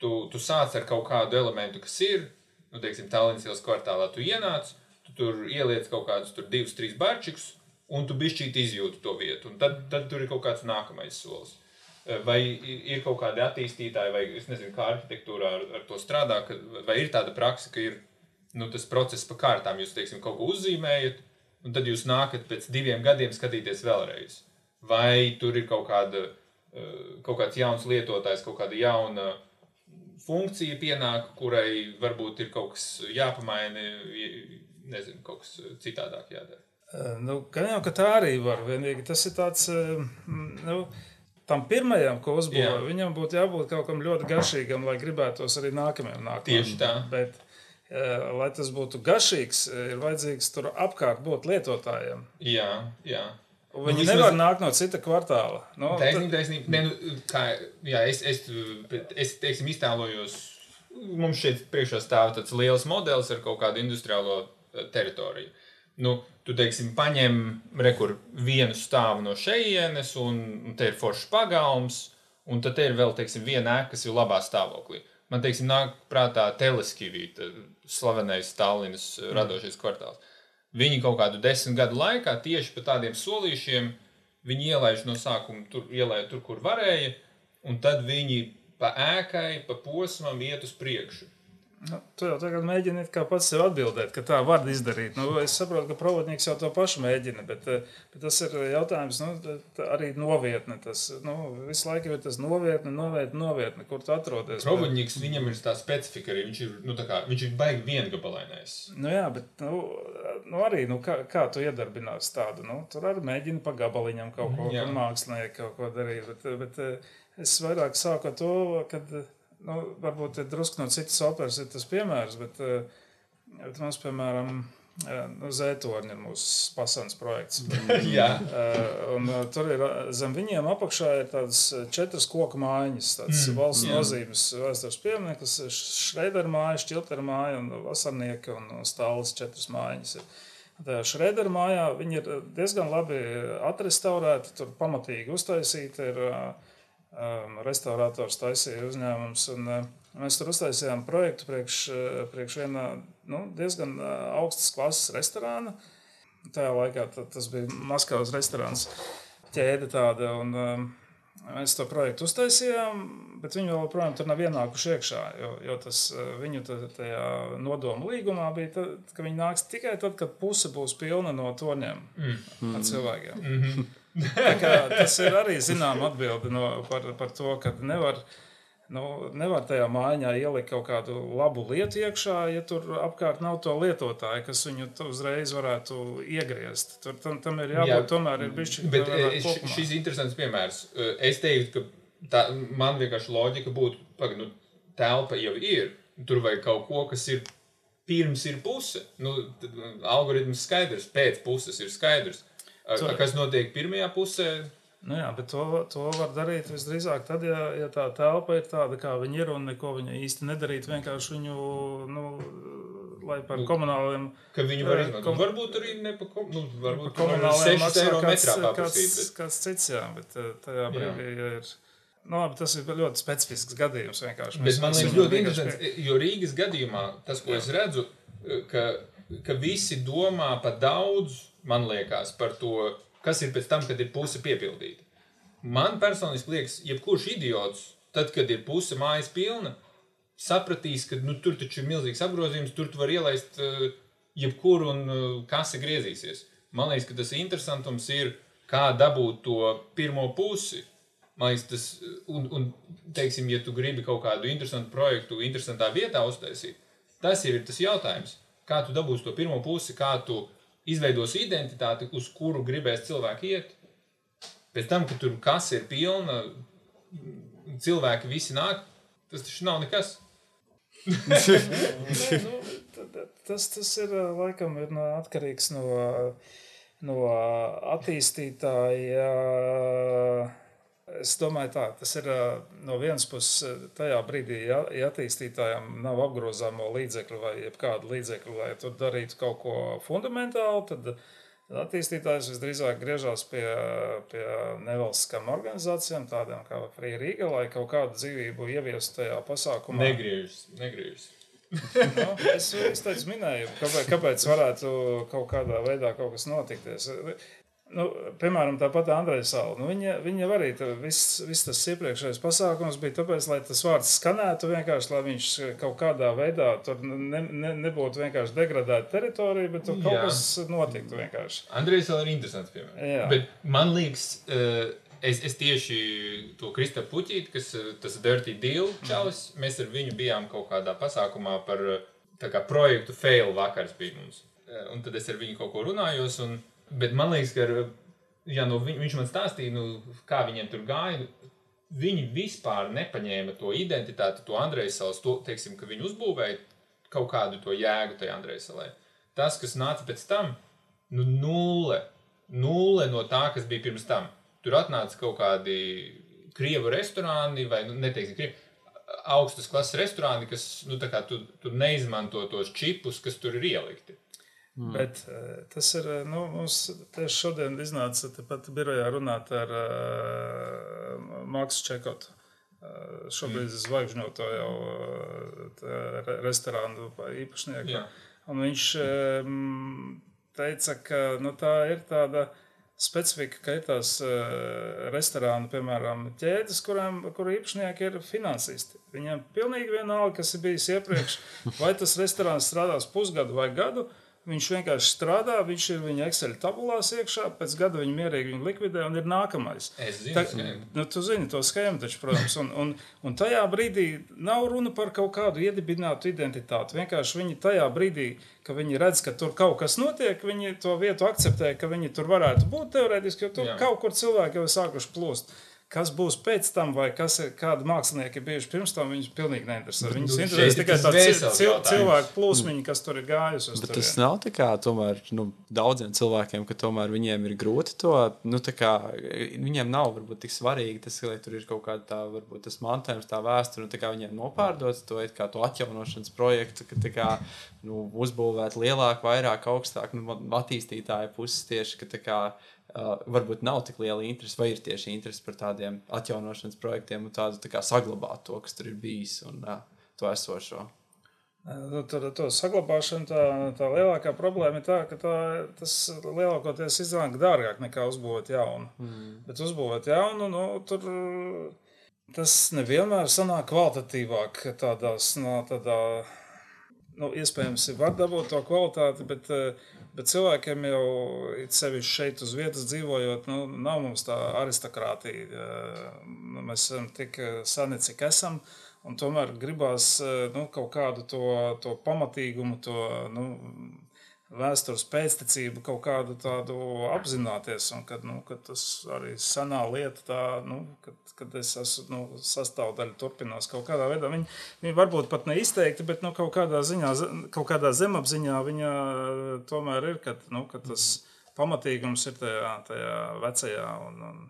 B: tu, tu sāc ar kaut kādu elementu, kas ir, nu, teiksim, Tallinas ielas kvartālā, tu ienāc, tu tur ieliec kaut kādus tur divus, trīs barčikus, un tu bišķīt izjūti to vietu. Un tad, tad tur ir kaut kāds nākamais solis. Vai ir kaut kādi attīstītāji, vai es nezinu, kā arhitektūrā ar, ar to strādā, ka, vai ir tāda praksa, ka ir nu, tas process pa kārtām, jūs teiksim, kaut ko uzzīmējat, un tad jūs nākat pēc diviem gadiem skatīties vēlreiz. Vai tur ir kaut, kāda, kaut kāds jauns lietotājs, kaut kāda jauna funkcija pienāk, kurai varbūt ir kaut kas jāpamaina, nezinu, kaut kas citādāk jādara.
A: Nu, gan jau, ka tā arī var. Vienīgi tas ir tāds, nu, tam pirmajam, ko uzbūvēja, viņam būtu jābūt kaut kam ļoti garšīgam, lai gribētos arī nākamajam nākt.
B: Tieši tā.
A: Bet, uh, lai tas būtu garšīgs, ir vajadzīgs tur apkārt būt lietotājiem.
B: Jā, jā.
A: Un viņi nu, nevar nākt no cita kvartāla.
B: No, nu, taisnība, taisnība. Ne, nu, kā, jā, es, es, es teiksim, iztēlojos, mums šeit priekšā stāv tāds liels modelis ar kaut kādu industriālo teritoriju. Nu, tu teiksim, paņem rekur, vienu stāvu no šejienes, un, un te ir foršs pagalms, un tad ir vēl teiksim, viena ēka, kas ir labā stāvoklī. Man teiksim, nāk prātā teleskivīta, slavenais Stallinas mm. radošais kvartāls. Viņi kaut kādu desmit gadu laikā tieši pa tādiem solīšiem viņi ielaiž no sākuma tur, ielaiž tur, kur varēja, un tad viņi pa ēkai, pa posmam iet uz priekšu.
A: Nu, tu jau tagad mēģini pats sev atbildēt, ka tā var izdarīt. Nu, es saprotu, ka provodnieks jau to pašu mēģina, bet, eh, bet tas ir jautājums nu, arī novietne. Tas nu, visu laiku ir tas novietne, novietne, novietne, kur tu atrodies.
B: Provodnieks viņam ir tā specifika arī. Viņš ir, nu, tā kā, viņš ir baigi viengabalainais.
A: Nu, jā, bet nu, nu, arī nu, kā, kā tu iedarbināsi tādu? Nu, tur arī mēģini pa gabaliņam kaut ko tādu mākslinieku kaut ko darīt. Bet, bet eh, es vairāk sāku ar to, ka nu, varbūt drusku no citas operas ir tas piemērs, bet, eh, bet mums, piemēram, eh, nu, Zētorņi ir mūsu pasaules projekts.
B: Jā,
A: Uh, un, tur ir zem viņiem apakšā ir tādas četras koku mājiņas, tādas mm, valsts
B: jā.
A: nozīmes vēstures piemineklis, Šreidera māja, Šķiltera māja un Vasarnieka un, un Stāles četras mājiņas. Ir. Tajā Šreidera mājā viņi ir diezgan labi atrestaurēti, tur pamatīgi uztaisīti. Ir, uh, um, restaurators taisīja uzņēmums. Un, uh, mēs tur uztaisījām projektu priekš, uh, priekš viena nu, diezgan uh, augstas klases restorāna. Tajā laikā ta- tas bija Maskavas restorāns, ķēde tāda. Un, um, Mēs to projektu uztaisījām, bet viņi joprojām tur nav ienākuši iekšā. Jo, jo tas uh, viņu ta- tajā nodomu līgumā bija, tad, ka viņi nāks tikai tad, kad puse būs pilna no torņiem mm. ar cilvēkiem. Mm -hmm. Tas ir arī zināma atbilde no, par, par to, ka nevar. Nu, nevar tajā mājā ielikt kaut kādu labu lietu iekšā, ja tur apkārt nav to lietotāju, kas viņu uzreiz varētu iegriezt. Tur tam, tam ir jābūt
B: Jā,
A: tomēr ir bijis
B: bet e, š- šis interesants piemērs. E, Es teiktu, ka tā, man vienkārši loģika būtu, ka nu, telpa jau ir. Tur vajag kaut ko, kas ir pirms ir puse. Nu, algoritms skaidrs, pēc puses ir skaidrs.
A: Tu-
B: kas notiek pirmajā pusē?
A: Nu jā, bet to, to var darīt visdrīzāk tad, ja, ja tā telpa ir tāda, kā viņa ir, un neko viņa īsti nedarīt. Vienkārši viņu, nu, lai par
B: Nu,
A: komunāliem,
B: Ka viņi var
A: Jā,
B: izmantot.
A: kom-
B: Varbūt arī ne pa kom... nu,
A: par
B: varbūt
A: komunāliem
B: 6
A: maksā
B: eiro
A: kāds,
B: metrā
A: kāds, kāds cits, jā, bet eh, tajā brīdī ir. Nu, labi, tas ir ļoti specifisks gadījums. Mēs-
B: man liekas, ļoti interesants, jo Rīgas gadījumā tas, ko es redzu, ka, ka visi domā par daudz, man liekas, par to, kas ir pēc tam, kad ir puse piepildīta. Man personīgi liekas, jebkurš idiots, tad, kad ir puse mājas pilna, sapratīs, ka nu, tur taču ir milzīgs apgrozījums, tur tu vari ielaist uh, jebkuru un uh, kasa griezīsies. Man liekas, ka tas interesantums ir, kā dabūt to pirmo pusi. Man liekas, tas, un, un, teiksim, ja tu gribi kaut kādu interesantu projektu, interesantā vietā uztaisīt, tas jau ir tas jautājums. Kā tu dabūsi to pirmo pusi, kā tu izveidosi identitāti, uz kuru gribēs cilvēki iet. Pēc tam, kad tur kas ir pilna, cilvēki visi nāk, tas taču nav nekas.
A: Nu, nu, tas, tas ir laikam ir no, atkarīgs no, no attīstītāja. Es domāju, tā, tas ir no vienas puses tajā brīdī, ja, ja attīstītājiem nav apgrozāmo līdzekļu vai kādu līdzekļu, lai tur darītu kaut ko fundamentālu, tad tad attīstītājs visdrīzāk griežas pie, pie nevalstiskām organizācijām, tādām kā Free Riga, lai kaut kādu dzīvību ieviestu tajā pasākumā.
B: Negriežas, negriežas.
A: Nu, es, es teicu, minēju, kāpēc, kāpēc varētu kaut kādā veidā kaut kas notikties. Nu, piemēram, tāpat Andrejs Sala. Nu, viņa, viņa arī viss, viss tas iepriekšējais pasākums bija tāpēc, lai tas vārds skanētu vienkārši, lai viņš kaut kādā veidā tur ne, ne, nebūtu vienkārši degradēta teritorija, bet tur kaut
B: Jā.
A: kas notiktu vienkārši.
B: Andrejs vēl ir interesants piemērs.
A: Jā.
B: Bet man liekas, eh, es, es tieši to Kristofru Puķīti, kas ir tas Dirty Deal čalis, mēs ar viņu bijām kaut kādā pasākumā par eh, kā projektu fail vakars bija mums. Eh, Un tad es ar viņu kaut ko runājos. Un, bet man liekas, ka jā, nu, viņ, viņš man stāstīja, nu, kā viņiem tur gāja. Viņi vispār nepaņēma to identitāti, to Andreja salas, to, teiksim, ka viņi uzbūvēja kaut kādu to jēgu tajā Andreja salē. Tas, kas nāca pēc tam, nu, nulle, nulle no tā, kas bija pirms tam. Tur atnāca kaut kādi krievu restorāni, vai nu, neteiksim, krievu, augstas klases restorāni, kas nu, tā kā tu, tu neizmanto tos čipus, kas tur ir ielikti.
A: Mm. Bet eh, tas ir. eh, Nu, mums tieši šodien iznāca tepat birojā runāt ar uh, Maksu Čekotu. Uh, šobrīd mm. zvaigžņoto jau uh, re, restorānu īpašnieku.
B: Jā.
A: Un viņš um, teica, ka nu, tā ir tāda specifika, ka ir tās uh, restorānu, piemēram, ķēdes, kurām kur īpašnieki ir finansisti. Viņiem pilnīgi vienalga, kas ir bijis iepriekš, vai tas restorāns strādās pusgadu vai gadu. Viņš vienkārši strādā, viņš ir viņa Excel tabulās iekšā, pēc gada viņa mierīgi viņu likvidē un ir nākamais.
B: Es zinu,
A: Tā, nu, tu zini to schēmu, taču, protams, un, un, un tajā brīdī nav runa par kaut kādu iedibinātu identitāti. Vienkārši viņi tajā brīdī, kad viņi redz, ka tur kaut kas notiek, viņi to vietu akceptē, ka viņi tur varētu būt teorētiski, jo tur
B: Jā.
A: kaut kur cilvēki jau ir sākuši plūst. Kas būs pēc tam, vai kas ir, kādi mākslinieki ir bijuši pirms tam, viņus pilnīgi neinteresē. Viņus
B: nu,
A: interesē tikai
B: dvēseles
A: cil, cilvēku plūsmiņi, kas tur ir gājusi
C: Bet tas nav tā kā tomēr, nu, daudziem cilvēkiem, ka tomēr viņiem ir grūti to. Nu, tā kā, viņiem nav varbūt tik svarīgi tas, lai tur ir kaut kāda tā, varbūt, tas mantojums, tā vēsture. Nu, tā kā viņiem nopārdot to, it kā to atjaunošanas projektu, ka tā kā, nu, uzbūvēt lielāku, vairāk, augstāk, nu, attīstītāju puses tieši, ka tā kā. Uh, varbūt nav tik liela interese, vai ir tieši interese par tādiem atjaunošanas projektiem un tādu tā kā saglabāt to, kas tur ir bijis un uh, to esošo.
A: Nu, Tur to saglabāšana, tā, tā lielākā problēma ir tā, ka tā, tas lielākoties iznāk dārgāk nekā uzbūvēt jaunu. Mm. Bet uzbūvēt jaunu, nu, tur tas nevienmēr sanāk kvalitatīvāk tādās, no, tādā, nu, iespējams, ir var dabūt to kvalitāti, bet, eh, bet cilvēkiem jau it sevišķi šeit uz vietas dzīvojot, nu, nav mums tā aristokrātija. eh, nu, Mēs esam tik eh, seni, cik esam. Un tomēr gribās nu, kaut kādu to, to pamatīgumu, to nu, vēstures pēctecību, kaut kādu tādu apzināties. Un kad, nu, kad tas arī senā lieta, tā, nu, kad, kad es esmu nu, sastāvdaļa, turpinās kaut kādā veidā. Viņi, viņi varbūt pat neizteikti, bet nu, kaut, kādā ziņā, kaut kādā zemapziņā viņa eh, tomēr ir, kad, nu, kad tas pamatīgums ir tajā, tajā vecajā. Un, un,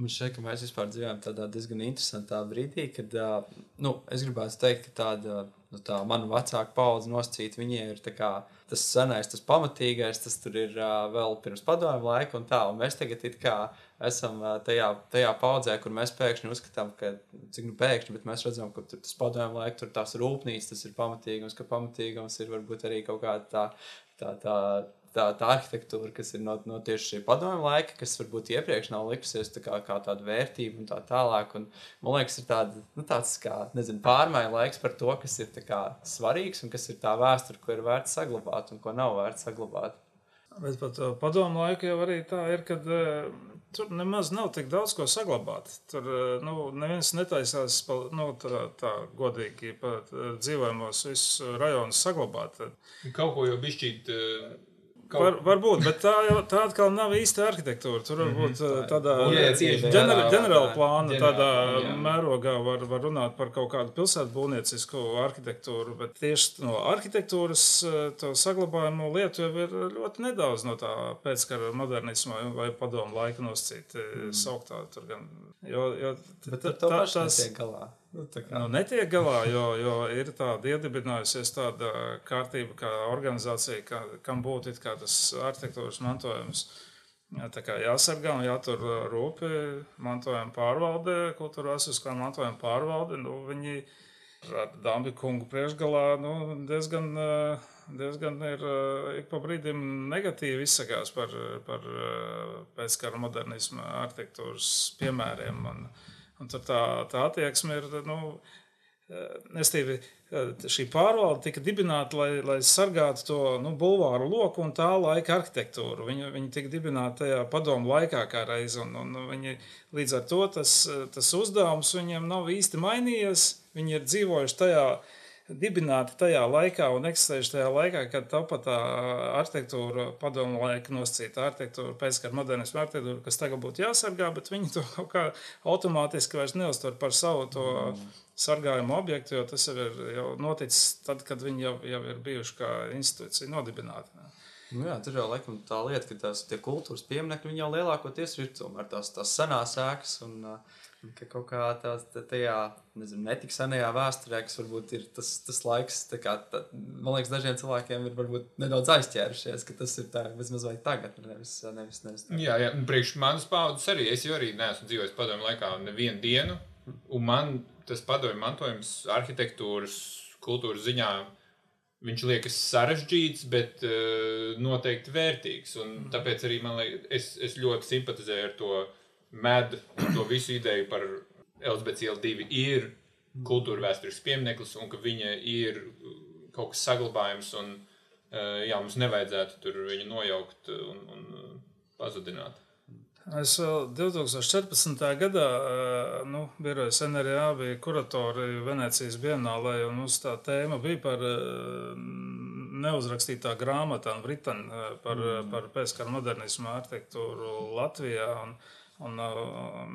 C: Man šķiet, ka mēs vispār dzīvojam tādā diezgan interesantā brīdī, kad uh, nu, es gribētu teikt, ka tāda nu, tā mana vecāka paudze nosacīta, viņiem ir tā kā, tas senais, tas pamatīgais, tas tur ir uh, vēl pirms padomju laika un tā. Un mēs tagad it kā esam uh, tajā, tajā paudzē, kur mēs pēkšņi uzskatām, ka, cik nu pēkšņi, bet mēs redzam, ka tur tas padomju laika, tur tās rūpnīcas, tas ir pamatīgums, ka pamatīgums ir varbūt arī kaut kāda tā, tā, tā tā, tā arhitektūra, kas ir no, no tieši šī padomju laika, kas varbūt iepriekš nav likusies tā kā, kā tāda vērtība un tā tālāk. Un, man liekas, ir tāda, nu, tāds kā nezinu, pārmaiņu laiks par to, kas ir tā kā, svarīgs un kas ir tā vēsture, ko ir vērts saglabāt un ko nav vērts saglabāt.
A: Bet par to padomu laiku jau arī tā ir, ka uh, tur nemaz nav tik daudz ko saglabāt. Tur uh, nu, neviens netaisās pa, nu, tā, tā godīgi pat dzīvojamos visus rajonus saglabāt.
B: Kaut ko jau bišķīt. uh.
A: Var, varbūt, bet tā, tā atkal nav īsta arhitektūra. Tur varbūt mm -hmm, tādā ģener, ģenerāla plāna, tādā mērogā var, var runāt par kaut kādu pilsētu būvniecisku arhitektūru. Bet tieši no arhitektūras to saglabājumu lietu jau ir ļoti nedaudz no tā pēckara modernisma vai padomu laika nosacīt mm. sauktā. Tur gan, jo, jo,
C: Bet ar to pašu
A: tas-
C: netiek galā. Nu,
A: Nu, netiek galā, jo, jo ir tāda iedibinājusies tāda kārtība, kā organizācija, kā, kam būtu tas arhitektūras mantojums. Tā kā jāsargā un jātur rūpi mantojuma pārvalde, kultūras vēsturiskā mantojuma pārvalde. Nu, viņi ar Dāmbi kungu priekšgalā nu, diezgan, eh, diezgan ir eh, ik pa brīdim negatīvi izsakās par, par eh, pēckara modernisma arhitektūras piemēriem. Un, un tur tā, tā attieksme ir, nu, Nestīvi, šī pārvalde tika dibināta, lai, lai sargātu to nu, bulvāru loku un tā laika arhitektūru. Viņi, viņi tika dibināti tajā padomu laikā kā reiz, un, un viņi, līdz ar to tas, tas uzdevums viņiem nav īsti mainījies. Viņi ir dzīvojuši tajā, dibināti tajā laikā un eksistējuši tajā laikā, kad tāpat tā arhitektūra, padomu laika nosacīta arhitektūra, pēckara modernisma arhitektūra, kas tagad būtu jāsargā, bet viņi to kaut kā automātiski vairs neuztver par savu to sargājumu objektu, jo tas jau ir jau noticis tad, kad viņi jau, jau ir bijuši kā institūcija nodibināti. ne.
C: Nu, jā, tur jau laikam tā lieta, ka tās kultūras pieminekļi jau lielākoties ir tomēr tās, tās senās ēkas. Un, uh, ka kaut kā tās, tā- tajā nezinu, netik senajā vēsturē, kas varbūt ir tas, tas laiks, kā, tā, man liekas, dažiem cilvēkiem ir varbūt nedaudz aizķērušies, ka tas ir tā vismaz vai tagad, nevis, nevis, nevis tagad.
B: Jā, jā. un priekš manas paudzes arī. Es jau arī neesmu dzīvojis padomju laikā nevienu dienu. Un man tas padomju mantojums arhitektūras, kultūras ziņā viņš liekas sarežģīts, bet uh, noteikti vērtīgs. Un tāpēc arī man liekas, es, es ļoti simpatizēju ar to medu, to visu ideju par Elizabetes ielu divi ir kultūra vēsturisks piemineklis un ka viņa ir kaut kas saglabājams. Un, uh, jā, mums nevajadzētu tur viņu nojaukt un, un pazudināt.
A: Es vēl 2014. gadā, nu, birojas NRA bija kuratori Venecijas bienālē, un mums tā tēma bija par neuzrakstītā grāmatā Britanijā par, mm. par pēckara modernismu arhitektūru Latvijā. Un, Un,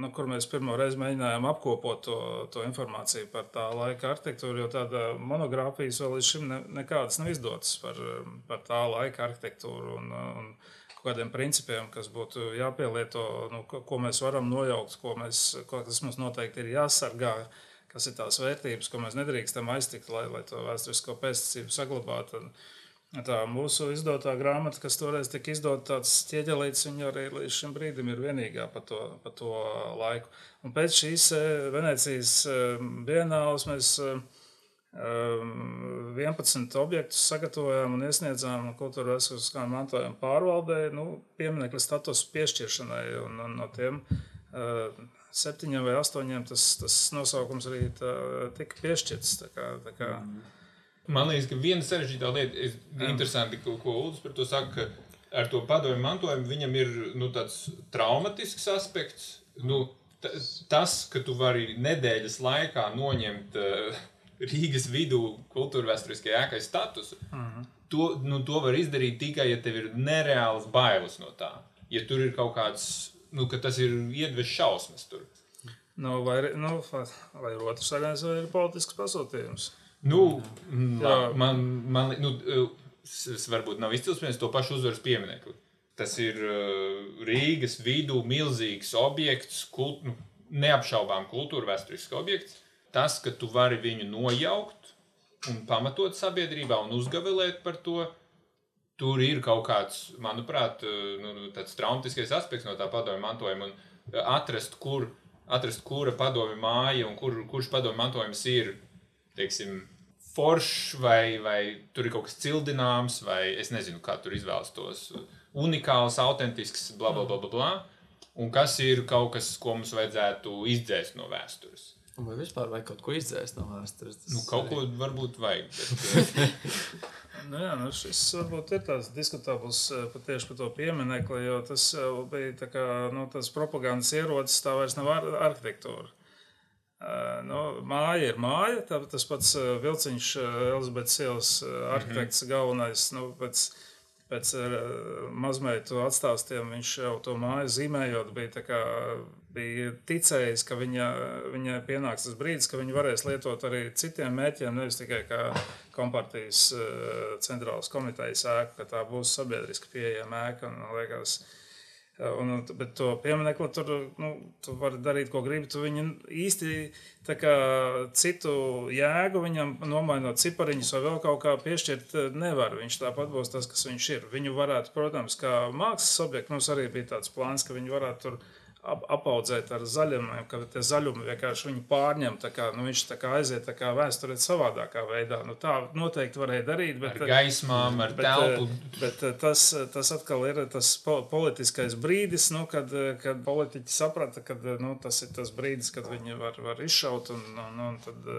A: nu, kur mēs pirmo reizi mēģinājām apkopot to, to informāciju par tā laika arhitektūru, jo tāda monogrāfijas vēl līdz šim ne, nekādas nav izdotas par, par tā laika arhitektūru. Un, un, kādiem principiem, kas būtu jāpielieto, nu, ko, ko mēs varam nojaukt, ko, mēs, ko tas mums noteikti ir jāsargā, kas ir tās vērtības, ko mēs nedrīkstam aiztikt, lai, lai to vēsturisko pēctecību saglabātu. Tā mūsu izdotā grāmata, kas toreiz tika izdota, tāds ķieģelīts, viņa arī līdz šim brīdim ir vienīgā pa to, pa to laiku. Un pēc šīs eh, Venecijas eh, bienāles mēs uh, 11 ehm, objektus sagatavojām un iesniedzām kultūra vēsturiskā mantojuma pārvaldē, nu, pieminiektu statusu piešķiršanai. Un, un no tiem septiņiem vai astoņiem tas, tas nosaukums arī tā, tika piešķirts. Tā kā, tā kā.
B: Man liekas, ka viena sarežģītā lieta ir interesanti, ko, ko Ulas par to saka. Ar to padomju mantojumu viņam ir nu, tāds traumatisks aspekts. Nu, tas, ka tu vari nedēļas laikā noņemt uh, Rīgas vidū kultūra vēsturiskajā ēkai statusu. -huh. to, nu, to var izdarīt tikai, ja tev ir nereāls bailes no tā. Ja tur ir kaut kāds, nu, ka tas ir iedves šausmas tur.
A: Nu, vai, nu, vai otrs variants ir politisks pasūtījums?
B: Nu, Jā. man, man nu, varbūt nav izcelsmes to pašu uzvaras pieminekli. Tas ir uh, Rīgas vidū milzīgs objekts, kult, nu, neapšaubām kultūra vēsturisks objekts tas, ka tu vari viņu nojaukt un pamatot sabiedrībā un uzgavilēt par to, tur ir kaut kāds, manuprāt, nu, nu tāds traumatiskais aspekts no tā padomju mantojuma. Un atrast, kur, atrast kura padomju māja un kur, kurš padomju mantojums ir, teiksim, foršs vai, vai tur ir kaut kas cildināms, vai es nezinu, kā tur izvēlas tos unikāls, autentisks, bla, bla, bla, bla, bla. Un kas ir kaut kas, ko mums vajadzētu izdzēst no vēstures.
C: Vai vispār vajag kaut ko izdzēst no vēstures?
B: Nu, kaut ko varbūt vajag. Bet...
A: nu, jā, nu šis varbūt ir tāds diskutabls eh, pat tieši par to pieminekli, jo tas eh, bija tā kā, nu, tas propagandas ierocis, tā vairs nav ar arhitektūra. Nu, māja ir māja, tā, tas pats Vilciņš, Elizabetes ielas arhitekts mm -hmm. galvenais, nu, pēc, pēc mazmeitu atstāstiem viņš jau to māju zīmējot bija kā bija ticējis, ka viņa, viņai pienāks tas brīdis, ka viņa varēs lietot arī citiem mērķiem, nevis tikai kā kompartijas centrālas komitejas ēka, ka tā būs sabiedriski pieejama ēka. Un, liekas, un, bet to pieminiektu tur nu, tu vari darīt, ko gribi. Tu viņu īsti kā, citu jēgu viņam nomainot cipariņus vai vēl kaut kā piešķirt nevar. Viņš tāpat būs tas, kas viņš ir. Viņu varētu, protams, kā mākslas objektu, mums arī bija tāds plāns, ka viņi varētu tur ap, apaudzēt ar zaļumiem, ka tie zaļumi vienkārši viņu pārņem. Kā, nu, viņš kā aiziet kā vēsturē savādākā veidā. Nu, tā noteikti varēja darīt. Bet,
B: ar gaismām, ar
A: bet,
B: telpu.
A: Bet tas, tas atkal ir tas politiskais brīdis, nu, kad, kad politiķi saprata, ka nu, tas ir tas brīdis, kad viņi var, var izšaut un, un, un tad.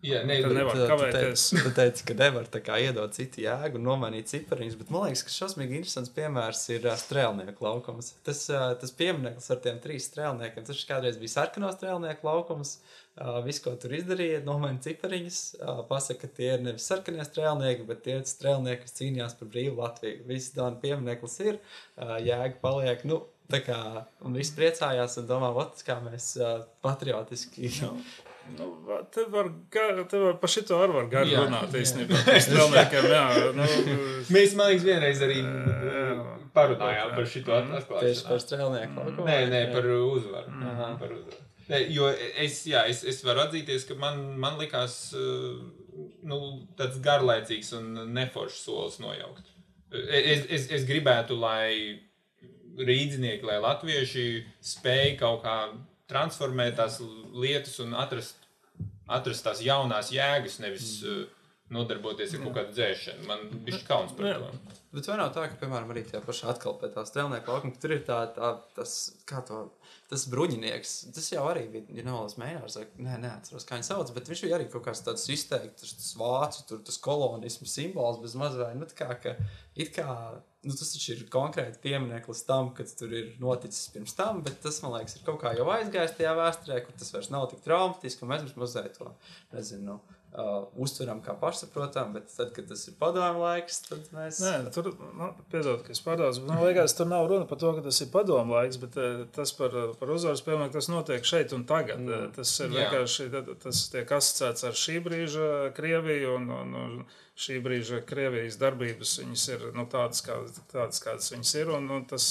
B: Jā, ne,
A: bet, nevar kavēties.
C: Tu teici, tu teici, ka nevar kā, iedot citu jēgu un nomainīt cipariņus, bet man liekas, ka šausmīgi interesants piemērs ir uh, strēlnieku laukums. Tas, uh, tas piemineklis ar tiem trīs strēlniekiem, tas kādreiz bija sarkano strēlnieku laukums. Uh, Visu, ko tur izdarīja, nomainīja cipariņus. Uh, pasaka, ka tie ir nevis sarkanie strēlnieki, bet tie ir strēlnieki, kas cīnījās par brīvu Latviju. Viss Dāna piemineklis ir, uh, jēga paliek. Nu, Tā kā un viss priecājās un domā, ot, kā mēs uh, patriotiski
A: Nu, te var, gar, te var par šito arī var gari jā, runāt īstenībā. Strelniekiem, jā. Nu,
B: Mēs, man liekas, vienreiz arī parunājām par šito atklāšanu.
C: Tieši par strelnieku.
B: Nē, nē, par uzvaru. Aha. Par uzvaru. Ne, jo es, jā, es, es varu atzīties, ka man, man likās nu, tāds garlaicīgs un neforšs solis nojaukt. Es, es, es gribētu, lai rīznieki, lai latvieši spēj kaut kā transformēt tās lietas un atrast, atrast tās jaunās jēgas, nevis, mm. nodarboties ar kaut kādu dzēšanu. Man bija kauns par to.
C: Bet vai nav tā, ka, piemēram, arī tajā pašā atkal pie tā strēlnieka laukuma, tur ir tā, tā tas, kā to, tas bruņinieks. Tas jau arī bija, ja nevalas mēģinājums, vai nē, neatceros, kā viņš sauc, bet viņš bija arī kaut kāds tāds izteikts, tas vācu, tur tas kolonismu simbols bez mazvai, nu tā kā, ka it kā, nu tas taču ir konkrēti piemineklis tam, kad tur ir noticis pirms tam, bet tas, man liekas, ir kaut kā jau aizgājis tajā vēsturē, kur tas vairs nav tik traumatiski, un mēs mazliet to, nezinu, uh, uztveram kā pašsaprotamu, bet tad, kad tas ir padomu laiks, tad mēs.
A: Nē, tur, nu, piedod, ka es pārdaudu, bet man liekas, tur nav runa par to, ka tas ir padomu laiks, bet eh, tas par, par uzvaru spēlēm, tas notiek šeit un tagad. Mm. Tas ir vienkārši, tas tiek asociēts ar šī brīža Krieviju un, un, un šī brīža Krievijas darbības, viņas ir nu, tādas, kā, tādas, kādas viņas ir, un, un tas,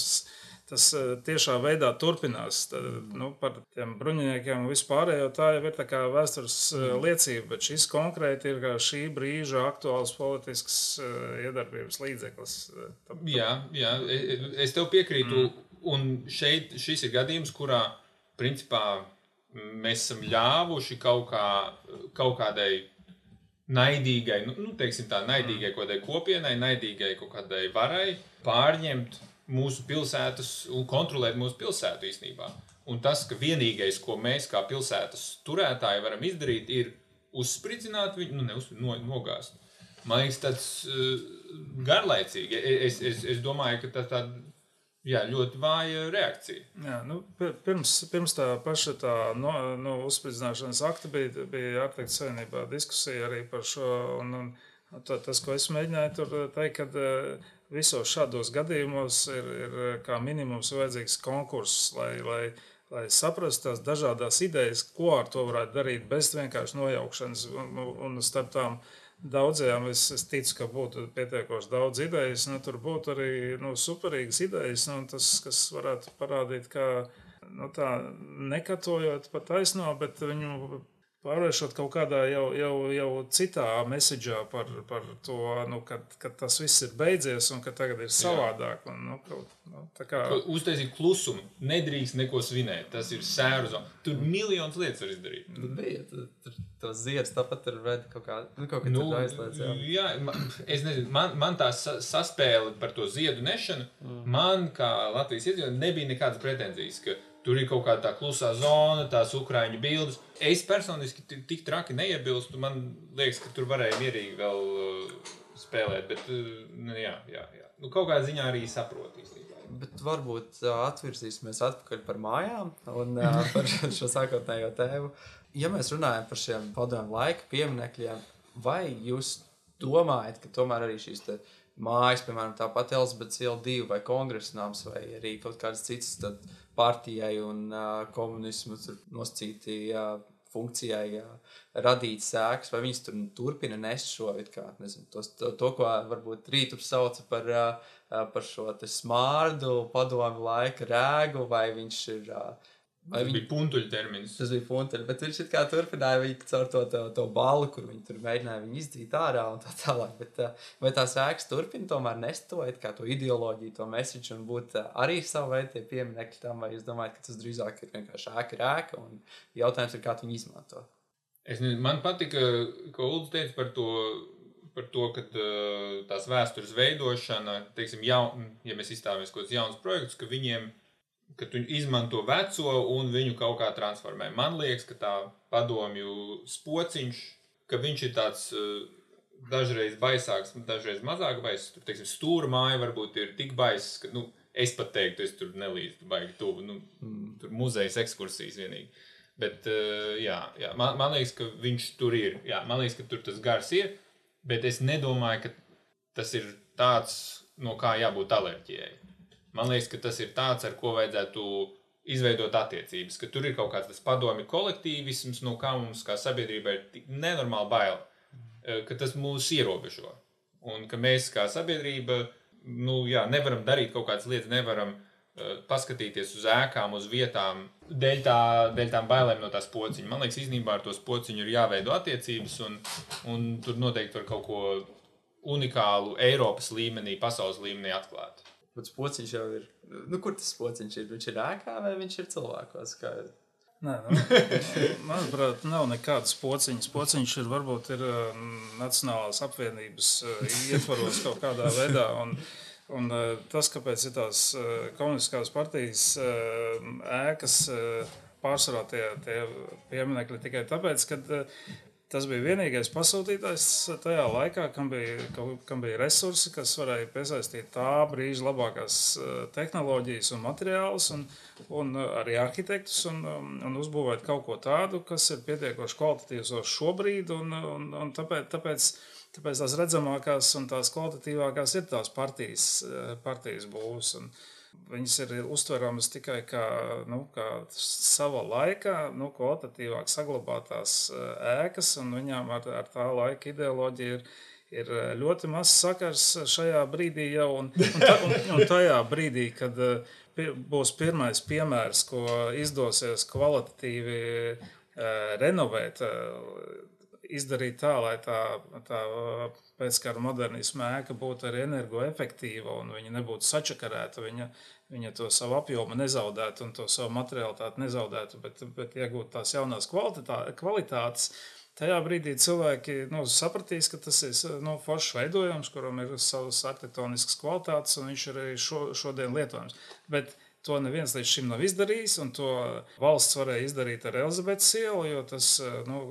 A: tas eh, tiešā veidā turpinās. Tad, nu, par tiem bruņiniekiem un vispārējo tā jau ir tā kā vēstures eh, liecība, bet šis konkrēti ir šī brīža aktuāls politisks eh, iedarbības līdzeklis. Eh, tā-
B: Jā, jā, e- e- es tev piekrītu. Mm. Un šeit šis ir gadījums, kurā principā mēs esam ļāvuši kaut, kā, kaut kādai naidīgai, nu, nu teiksim tā, naidīgai kaut kādai kopienai, naidīgai kaut kādai varai pārņemt mūsu pilsētas un kontrolēt mūsu pilsētu īstenībā. Un tas, ka vienīgais, ko mēs kā pilsētas turētāji varam izdarīt, ir uzspridzināt viņu, nu, neuz, no, nogāzt. Man liekas, tas uh, garlaicīgi. E- Es, es, es domāju, ka tā ir tāda jā, ļoti vāja reakcija.
A: Jā, nu, pi- pirms, pirms tā paša tā, no, no uzspridzināšanas akta bija, bija ārteikts savienībā diskusija arī par šo. Un, un tā, tas, ko es mēģināju tur teikt, ka eh, visos šādos gadījumos ir, ir eh, kā minimums vajadzīgs konkurss, lai, lai, lai saprastu tās dažādas idejas, ko ar to varētu darīt bez vienkārši nojaukšanas. Un, un- starp tām daudzajām es, es ticu, ka būtu pietiekoši daudz idejas. Nu, tur būtu arī nu, superīgas idejas, nu, tas, kas varētu parādīt, ka nu, tā nekatojot pa taisno, bet viņu pārvēršot kaut kādā jau, jau, jau citā messagā par, par to, nu, ka, ka tas viss ir beidzies un ka tagad ir savādāk. Un, nu, kaut, nu, kā,
B: Uztaisīt klusumu, nedrīkst neko svinēt. Tas ir sērzo. Tur miljonus lietas var izdarīt.
C: Tur bija tur, tos ziedus, tāpat tur redz kaut kā, nu, kaut kā
B: Nu,
C: aizliedz. Jā.
B: jā, man, es nezinu, man, man tā sa saspēle par to ziedu nešanu, mm. man kā Latvijas iedzīvotājiem nebija nekādas pretenzijas, ka tur ir kaut kāda tā klusā zona, tās ukrāņu bildes. Es personiski ti- tik traki neiebilstu. Man liekas, ka tur varēja mierīgi vēl uh, spēlēt, bet uh, nu, jā, jā, jā. Nu, kaut kādā ziņā arī saprotu īstenībā.
C: Bet varbūt ā, atvirzīsimies atpakaļ par mājām un ā, par šo sākotnējo tēmu. Ja mēs runājam par šiem padomu laika pieminekļiem, vai jūs domājat, ka tomēr arī šīs mājas, piemēram, tāpat Elizabetes iela divi vai kongresnāms vai arī kaut kādas citas partijai un uh, komunismu nosacīti uh, funkcijai uh, radīt sēklas, vai viņas tur turpina nest šo kā, nezinu, tos, to, to, ko varbūt rītur sauca par, uh, par šo smārdu, padomu laika rēgu, vai viņš ir. Uh, Vai viņi,
B: bija puntuļu termins.
C: tas bija punteļi, bet viņš kā turpināja viņu caur to, to, to balu, kur viņi tur mēģināja viņu izdzīt ārā un tā tālāk. Bet, uh, vai tās ēkas turpina tomēr nest to, it kā to ideoloģiju, to message un būt uh, arī savu veidu tie pieminekļi tam, vai jūs domājat, ka tas drīzāk ir vienkārši ēka rēka un jautājums ir, kā tu viņu izmanto?
B: Es nezinu, man patika, ko Ulrichs teica par to, par to ka uh, tās vēstures veidošana, teiksim, jaun, ja mēs izstāvamies kaut kādus jaunus projektus, ka viņiem ka tu izmanto veco un viņu kaut kā transformē. Man liekas, ka tā padomju spociņš, ka viņš ir tāds uh, dažreiz baisāks, dažreiz mazāk baisāks. Tur, teiksim, stūra māja varbūt ir tik baisa, ka, nu, es pat teiktu, es tur nelīdzu baigi tuvu. Nu, mm. Tur muzejas ekskursijas vienīgi. Bet, uh, jā, jā man, man liekas, ka viņš tur ir. Jā, man liekas, ka tur tas gars ir. Bet es nedomāju, ka tas ir tāds, no kā jābūt alerģijai. Man liekas, ka tas ir tāds, ar ko vajadzētu izveidot attiecības. Ka tur ir kaut kāds tas padomju kolektīvisms, no kā mums kā sabiedrībai ir nenormāli bail, eh, ka tas mūs ierobežo. Un ka mēs kā sabiedrība nu, jā, nevaram darīt kaut kādas lietas, nevaram uh, paskatīties uz ēkām, uz vietām, dēļ, tā, dēļ tām bailēm no tās pociņa. Man liekas, īstenībā ar to pociņu ir jāveido attiecības, un, un tur noteikti var kaut ko unikālu Eiropas līmenī, pasaules līmenī atklāt.
C: Bet pociņš jau ir. Nu, kur tas pociņš ir? Viņš ir ēkā vai viņš ir cilvēkos? Kā...
A: Nē, nu, manuprāt, nav nekādas pociņas. Pociņš ir varbūt ir uh, Nacionālās apvienības uh, ietvaros kaut kādā veidā. Un, un uh, tas, kāpēc ir tās uh, komunistiskās partijas uh, ēkas uh, pārsvarā tie, tie pieminekļi tikai tāpēc, ka uh, Tas bija vienīgais pasūtītājs tajā laikā, kam bija, kam bija resursi, kas varēja piesaistīt tā brīža labākās eh, tehnoloģijas un materiālus, un, un arī arhitektus, un, un uzbūvēt kaut ko tādu, kas ir pietiekoši kvalitatīvs šobrīd. Un, un, un tāpēc, tāpēc, tāpēc tās redzamākās un tās kvalitatīvākās ir tās partijas, eh, partijas būvs. Un, Viņas ir uztveramas tikai kā, nu, kā sava laika, nu, kvalitatīvāk saglabātās eh, ēkas, un viņām ar, ar tā laika ideoloģiju ir, ir eh, ļoti maz sakars šajā brīdī jau. Un, un, ta, un, un tajā brīdī, kad eh, būs pirmais piemērs, ko izdosies kvalitatīvi renovēt, izdarīt tā, lai tā, tā pēckara modernisma ēka būtu arī energoefektīva un viņa nebūtu sačakarēta. Viņa, viņa to savu apjomu nezaudētu un to savu materiālitāti nezaudētu, bet, bet iegūt tās jaunās kvalitātes. Tajā brīdī cilvēki nu, sapratīs, ka tas ir nu, foršs veidojums, kuram ir savas arhitektoniskas kvalitātes, un viņš ir arī šo, šodien lietojams. Bet To neviens līdz šim nav izdarījis, un to valsts varēja izdarīt ar Elizabetes ielu, jo tas, nu,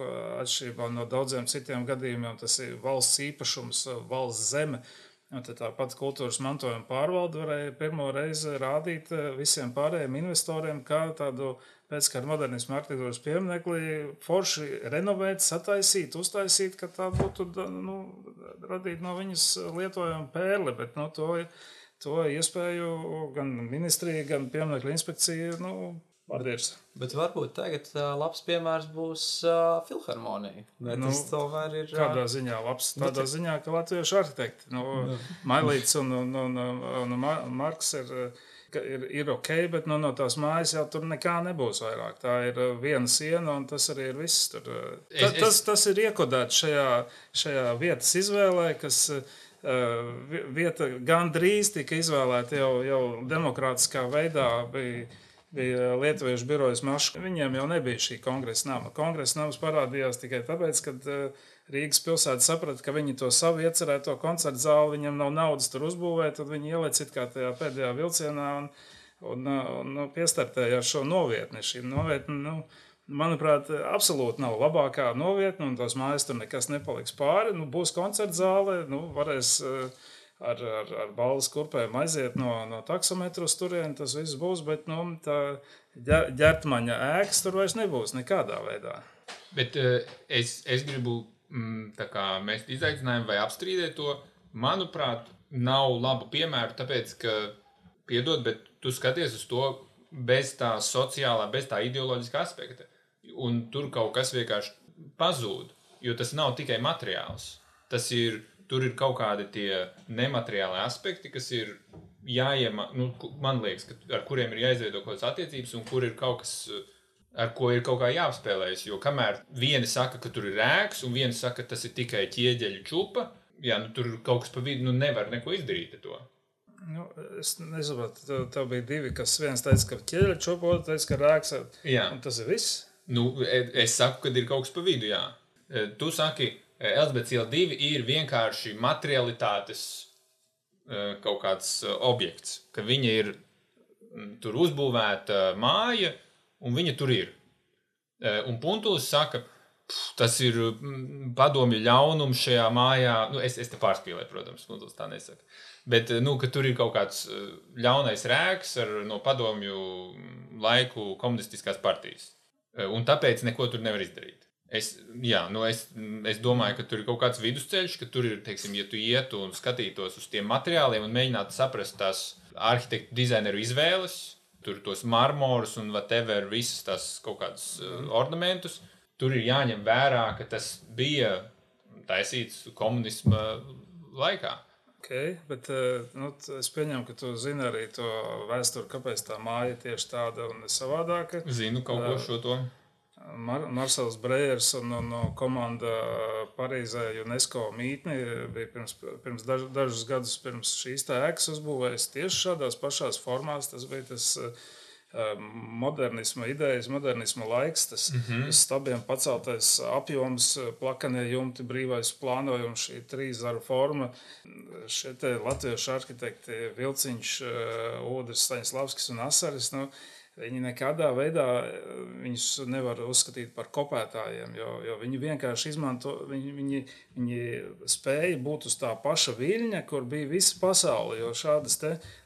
A: atšķirībā no daudziem citiem gadījumiem, tas ir valsts īpašums, valsts zeme. Tāpat kultūras mantojuma pārvalde varēja pirmo reizi rādīt visiem pārējiem investoriem, kā tādu pēckara modernismu arhitektūras pieminekli forši renovēt, sataisīt, uztaisīt, ka tā būtu nu, radīt no viņas lietojama pērle. Bet, nu, to, to iespēju gan ministrija, gan pieminiektu inspekcija nu, pārdirs.
C: Bet varbūt tagad labs piemērs būs uh, filharmonija.
A: Nu, tas tomēr ir. Kādā ziņā labs? Tādā bet... ziņā, ka latviešu arhitekti, nu, nu. Mailīts un, un, un, un, un Marks ir. Ir, ir ok, bet nu, no tās mājas jau tur nekā nebūs vairāk. Tā ir viena siena, un tas arī ir viss. Tur. Ta, tas, tas ir iekodēts šajā, šajā vietas izvēlē, kas uh, vieta gandrīz tika izvēlēta jau, jau demokrātiskā veidā. Bija, bija Lietuviešu birojas mašīna. Viņiem jau nebija šī kongresa nama. Kongresa nams parādījās tikai tāpēc, ka Rīgas pilsēta saprata, ka viņi to savu iecerēto koncertu zāli, viņam nav naudas tur uzbūvēt, tad viņi ieliec it kā tajā pēdējā vilcienā un, un, un, un nu, piestartēja ar šo novietni. Šī novietni, nu, manuprāt, absolūti nav labākā novietne, un tās mājas tur nekas nepaliks pāri. Nu, būs koncerta zāle, nu, varēs eh, ar, ar, ar balvas kurpēm aiziet no, no taksometra uz turieni, tas viss būs, bet nu, tā ģērtmaņa ēkas tur vairs nebūs nekādā veidā.
B: Bet uh, es, es gribu mm, mest izaicinājumu vai apstrīdēt to. Manuprāt, nav labu piemēru, tāpēc, ka, piedod, bet tu skaties uz to bez tā sociālā, bez tā ideoloģiskā aspekta un tur kaut kas vienkārši pazūd. Jo tas nav tikai materiāls. Tas ir, tur ir kaut kādi tie nemateriāli aspekti, kas ir jāiemā, nu, man liekas, ka, ar kuriem ir jāizveido kaut kādas attiecības, un kur ir kaut kas, ar ko ir kaut kā jāapspēlējas. Jo kamēr vieni saka, ka tur ir rēks, un vieni saka, ka tas ir tikai ķieģeļu čupa, jā, nu, tur kaut kas pa vidu, nu, nevar neko izdarīt ar to.
A: Nu, es nesaprotu, tev, tev bija divi, kas viens teica, ka ķieģeļu čupa, otrs teica, ka rēks. Jā. Un tas ir viss.
B: Nu, e, es saku, ka ir kaut kas pa vidu. Jā. E, tu saki, e, Elizabete Iela 2 ir vienkārši materialitātes kaut kāds objekts, ka viņa ir tur uzbūvēta māja, un viņa tur ir. Un Puntulis saka, tas ir padomju ļaunums šajā mājā. Nu, es, es te pārspīlēju, protams, Puntulis tā nesaka. Bet nu, tur ir kaut kāds ļaunais rēks ar, no padomju laiku komunistiskās partijas. Eh, un tāpēc neko tur nevar izdarīt. Es, jā, nu es, es domāju, ka tur ir kaut kāds vidusceļš, ka tur ir, teiksim, ja tu ietu un skatītos uz tiem materiāliem un mēģinātu saprast tās arhitektu dizaineru izvēles, tur tos marmorus un whatever, visas tās kaut kādas uh, ornamentus, tur ir jāņem vērā, ka tas bija taisīts komunisma laikā.
A: Okay, bet eh, nu, es pieņemu, ka tu zini arī to vēsturi, kāpēc tā māja ir tieši tāda un savādāka.
B: Zinu kaut ko eh, šo to.
A: Mar Marsels Brejers un, un, komanda Parīzē UNESCO mītni bija pirms, pirms daž, dažus gadus pirms šīs ēkas uzbūvējas tieši šādās pašās formās. Tas bija tas uh, modernisma idejas, modernisma laiks, tas mm -hmm. stabiem paceltais apjoms, plakanie jumti, brīvais plānojums, šī trīszaru forma. Šie latviešu arhitekti Vilciņš, Udrs, Staņslavskis un Asaris. Nu, Viņi nekādā veidā eh, viņus nevar uzskatīt par kopētājiem, jo, jo viņi vienkārši izmanto, viņi, viņi, viņi spēja būt uz tā paša viļņa, kur bija visa pasaule. Jo šādas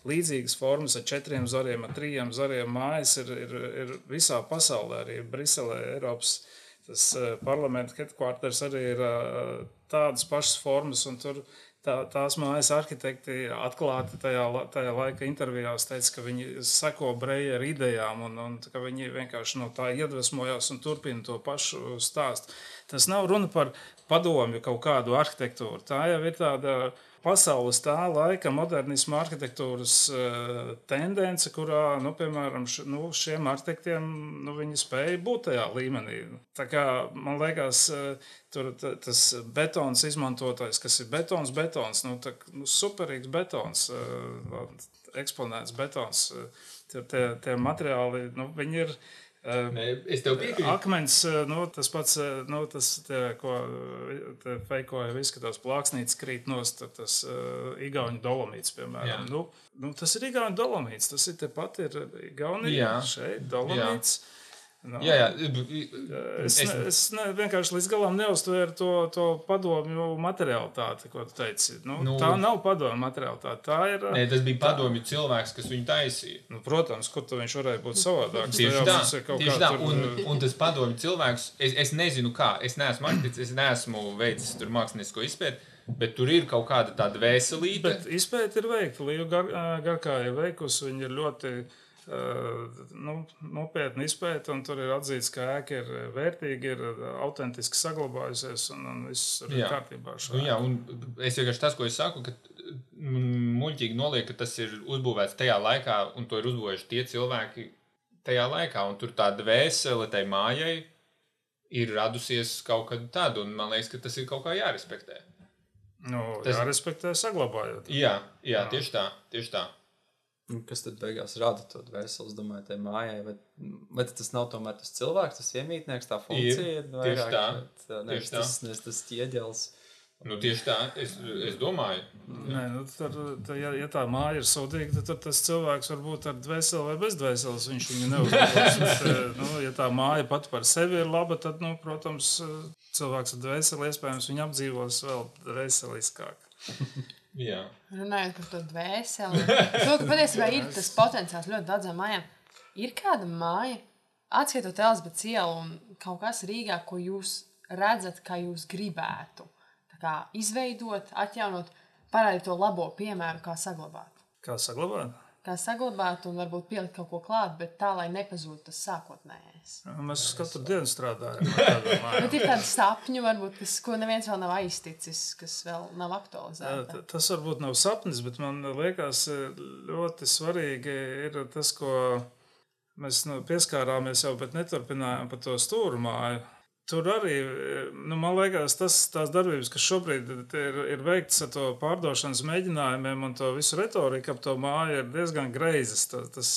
A: līdzīgas formas ar četriem zariem, ar trījiem zariem mājas ir, ir, ir visā pasaulē, arī Briselē, Eiropas. Tas eh, parlamenta headquarters arī ir eh, tādas pašas formas, tur tā, tās mājas arhitekti atklāti tajā, tajā laika intervijās teica, ka viņi seko Brejeru idejām un, un ka viņi vienkārši no tā iedvesmojās un turpina to pašu stāstu. Tas nav runa par padomju kaut kādu arhitektūru. Tā jau ir tāda pasaules tā laika modernisma arhitektūras uh, tendence, kurā, nu, piemēram, š, nu, šiem arhitektiem nu, viņi spēja būt tajā līmenī. Tā kā man liekas, uh, tur tas betons izmantotais, kas ir betons, betons, nu, tā, nu superīgs betons, uh, eksponēts betons. Uh, tie, tie materiāli, nu, viņi ir
B: es tev piekrītu.
A: Akmens, nu, tas pats, nu, tas, te, ko te feikoja, izskatās plāksnītis krīt nost, tas uh, Igauņu dolomīts, piemēram. Jā. Nu, nu, tas ir Igauņu dolomīts, tas ir tepat ir Igaunija, šeit dolomīts. Jā. No.
B: Jā, jā.
A: Es, es, es ne, vienkārši līdz galam neuztvēru to, to padomju materiālitāti, ko tu teici. Nu, nu, tā nav padomju materiālitāte. Tā ir.
B: Nē, tas bija padomju tā. cilvēks, kas viņu taisīja.
A: Nu, protams, kur viņš varēja būt savādāks.
B: Tieši tā, tieši tā. Tur... Un, un tas padomju cilvēks, es, es nezinu kā, es neesmu arhitekts, es neesmu veicis tur mākslinieko izpēti. Bet tur ir kaut kāda tāda veselība.
A: Bet izpēta ir veikta. Līja gar, garkā ir veikusi. Viņa ir ļoti uh, nu, nopietni izpēta, un tur ir atzīts, ka ēka ir vērtīga, ir autentiski saglabājusies, un, un viss ir jā. kārtībā.
B: Nu, jā, un es vienkārši tas, ko es saku, ka muļķīgi noliek, ka tas ir uzbūvēts tajā laikā, un to ir uzbūvējuši tie cilvēki tajā laikā, un tur tāda vēsele tai mājai ir radusies kaut kad tāda, un man liekas, ka tas ir kaut kā jārespektē.
A: Nu, tas... Jārespektē, saglabājot.
B: Jā, jā, jā. tieši tā. Tieši tā.
C: Kas tad beigās rada to dvēseli, domāju, tai mājai? Vai, vai tas nav tomēr tas cilvēks, tas iemītnieks, tā funkcija?
B: Ir, tieši tā.
C: tā nevis tas, tas, tas ķieģelis.
B: Nu, tieši tā, es, es domāju.
A: Nē, nu, tad, tad, ja, ja tā māja ir sūdīga, tad, tad tas cilvēks var būt ar dvēseli vai bez dvēseles. Viņš viņu neuzmanās. nu, ja tā māja pat par sevi ir laba, tad, nu, protams, cilvēks ar dvēseli iespējams viņu apdzīvos vēl dvēseliskāk.
B: Jā.
D: Runājot par to dvēseli, to, ka patiesībā ir tas potenciāls ļoti daudzām mājām. Ir kāda māja, atskaitot Elizabetes ielu un kaut kas Rīgā, ko jūs redzat, kā jūs gribētu kā izveidot, atjaunot, parādīt to labo piemēru, kā saglabāt.
A: Kā saglabāt?
D: Kā saglabāt un varbūt pielikt kaut ko klāt, bet tā, lai nepazūd tas sākotnējais.
A: Mēs katru dienu strādājam.
D: bet ir tādi sapņi, varbūt, kas, ko neviens vēl nav aizticis, kas vēl nav aktualizēts.
A: Tas varbūt nav sapnis, bet man liekas, ļoti svarīgi ir tas, ko mēs nu, pieskārāmies jau, bet neturpinājām par to stūrmāju. Tur arī, nu, man liekas, tas, tās darbības, kas šobrīd ir, ir veikts ar to pārdošanas mēģinājumiem un to visu retoriku ap to māju, ir diezgan greizas. Tas, tas,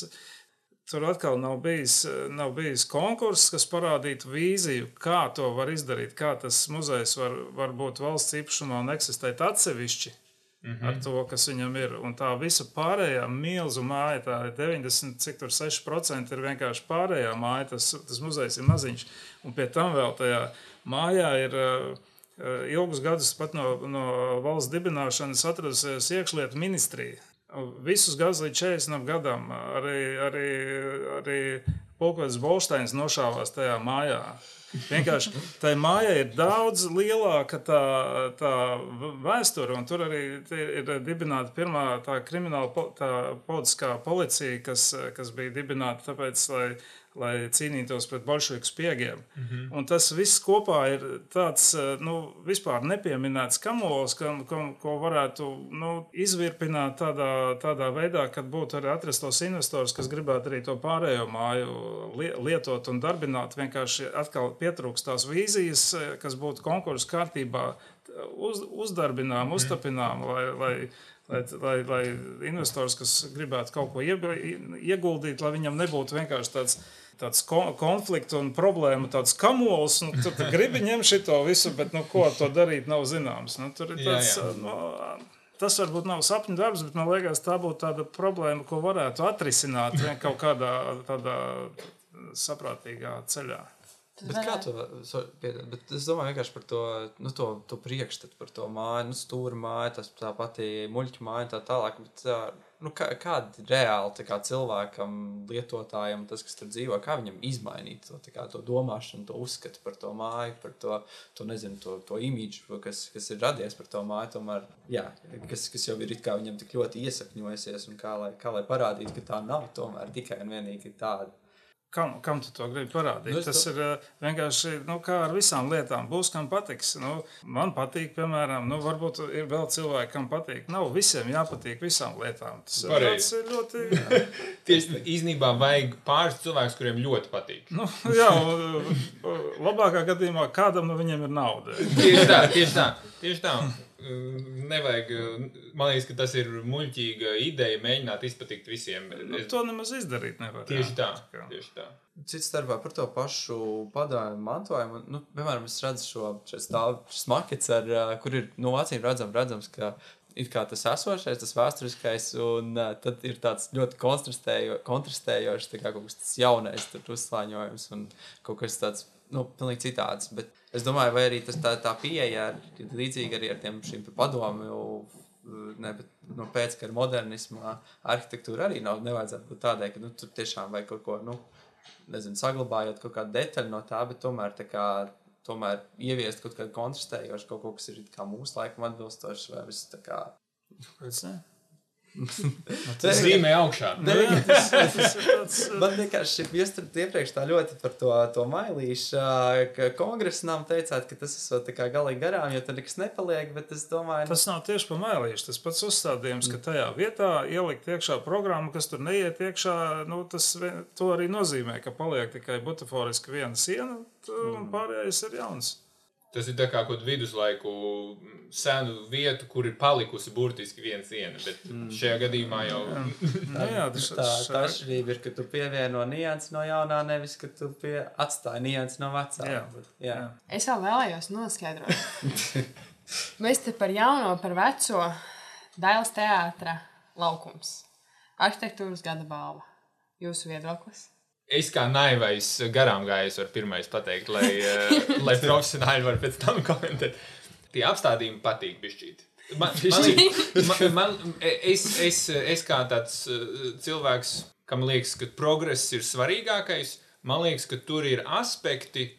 A: tur atkal nav bijis, nav bijis konkurss, kas parādītu vīziju, kā to var izdarīt, kā tas muzejs var, var būt valsts īpašumā un eksistēt atsevišķi Mm -hmm. ar to, kas viņam ir. Un tā visa pārējā milzu māja, tā ir 90, cik tur 6% ir vienkārši pārējā māja. Tas, tas muzejs ir maziņš. Un pie tam vēl tajā mājā ir uh, ilgus gadus pat no, no valsts dibināšanas atradusies iekšlietu ministrija. Visus gadus līdz 40 gadam arī, arī, arī Polkveits Bolsteins nošāvās tajā mājā. Vienkārši tai mājai ir daudz lielāka tā, tā vēsture, un tur arī ir dibināta pirmā tā krimināla tā politiskā policija, kas, kas bija dibināta tāpēc, lai lai cīnītos pret bolševiku spiegiem. Mm -hmm. Un tas viss kopā ir tāds eh, nu, vispār nepieminēts kamols, ka, ko, ko varētu nu, izvirpināt tādā, tādā veidā, kad būtu arī atrastos investors, kas gribētu arī to pārējo māju lietot un darbināt. Vienkārši atkal pietrūkst tās vīzijas, eh, kas būtu konkursu kārtībā uz, uzdarbinām, uztapinām, lai, lai, lai, lai, lai investors, kas gribētu kaut ko ieguldīt, lai viņam nebūtu vienkārši tāds tāds konflikts un problēma, tāds kamols. Nu, tu, tu gribi ņemt šo visu, bet nu, ko to darīt, nav zināms. Nu, tur ir tāds. Jā, jā. Nu, Tas varbūt nav sapņu darbs, bet man liekas, tā būtu tāda problēma, ko varētu atrisināt vien kaut kādā tādā saprātīgā ceļā.
C: Bet kā to piedod, bet es domāju vienkārši par to, nu, to, to priekšstatu par to māju, nu, stūra māju, tas tā pati muļķu māja tā tālāk, bet nu, kā, kāda reāli kā cilvēkam, lietotājam, tas, kas tur dzīvo, kā viņam izmainīt to, kā, to domāšanu, to uzskatu par to māju, par to, to nezinu, to, to imidžu, kas, kas ir radies par to māju, tomēr, jā, kas, kas jau ir viņam tik ļoti iesakņojusies un kā lai, kā lai parādītu, ka tā nav tomēr tikai un vienīgi tāda
A: Kam, kam tu to gribi parādīt? Nu, Tas to... ir uh, vienkārši nu, kā ar visām lietām. Būs kam patiks. Nu, man patīk, piemēram, nu, varbūt ir vēl cilvēki, kam patīk. Nav visiem jāpatīk visām lietām. Tas
B: Pareiz.
A: ir ļoti.
B: Tieši īstenībā vajag pāris cilvēkus, kuriem ļoti patīk.
A: Nu, jā, labākā gadījumā kādam no viņiem ir nauda.
B: tieši tā, tieši tā. Tieši tā. Nevajag, man liekas, ka tas ir muļķīga ideja mēģināt izpatikt visiem.
A: Nu, to nemaz izdarīt nevar.
B: Tieši tā. Tieši tā.
C: Cits starpā par to pašu padomju mantojumu. Nu, piemēram, es redzu šo stāvu makets, ar, kur ir no nu, acīm redzam, redzams, ka ir kā tas esošais, tas vēsturiskais, un uh, tad ir tāds ļoti kontrastējo, kontrastējošs, kā kaut kas tāds jaunais, uzslāņojums un kaut kas tāds nu, pilnīgi citāds. Bet es domāju, vai arī tas, tā, tā pieeja ir līdzīga arī ar tiem padomju. Ne, bet, nu, pēckara modernismā arhitektūra arī nav. Nevajadzētu būt tādai, ka nu, tur tiešām vajag kaut ko, nu, nezinu, saglabājot kaut kādu detaļu no tā, bet tomēr, tā kā, tomēr ieviest kaut kādu kontrastējošu, kaut ko, kas ir mūsu laikam atbilstošs vai viss tā kā.
A: Kāpēc ne?
B: Tas zīmē augšā.
C: Ne, jā, tas, tas, tas, man vienkārši jūs tur iepriekš tā ļoti par to, to mailīšu, ka kongresnām teicāt, ka tas esot tā kā galīgi garām, jo tur nekas nepaliek, bet es domāju.
A: Tas nav tieši pa mailīšu, tas pats uzstādījums, ka tajā vietā ielikt iekšā programmu, kas tur neiet iekšā, nu tas to arī nozīmē, ka paliek tikai butaforiski viena siena, un pārējais ir jauns.
B: Tas ir kā kaut kāda viduslaiku senu vietu, kur ir palikusi burtiski viena siena. Bet mm. šajā gadījumā jau
A: tā, nu jā, tas,
C: tā, tā atšķirība ir, ka tu pievieno nianses no jaunā, nevis ka tu pie, atstāji nianses no vecā. Jā. Bet, jā.
D: Es vēl vēlējos noskaidrot. Mēs te par jauno, par veco Dailas teātra laukums. Arhitektūras gada balva. Jūsu viedoklis?
B: Es kā naivais garām gājējis varu pirmais pateikt, lai, eh, lai profesionāļi var pēc tam komentēt. Tie apstādījumi patīk bišķīt. Man, man, man, man, es, es, es kā tāds eh, cilvēks, kam liekas, ka progress ir svarīgākais, man liekas, ka tur ir aspekti,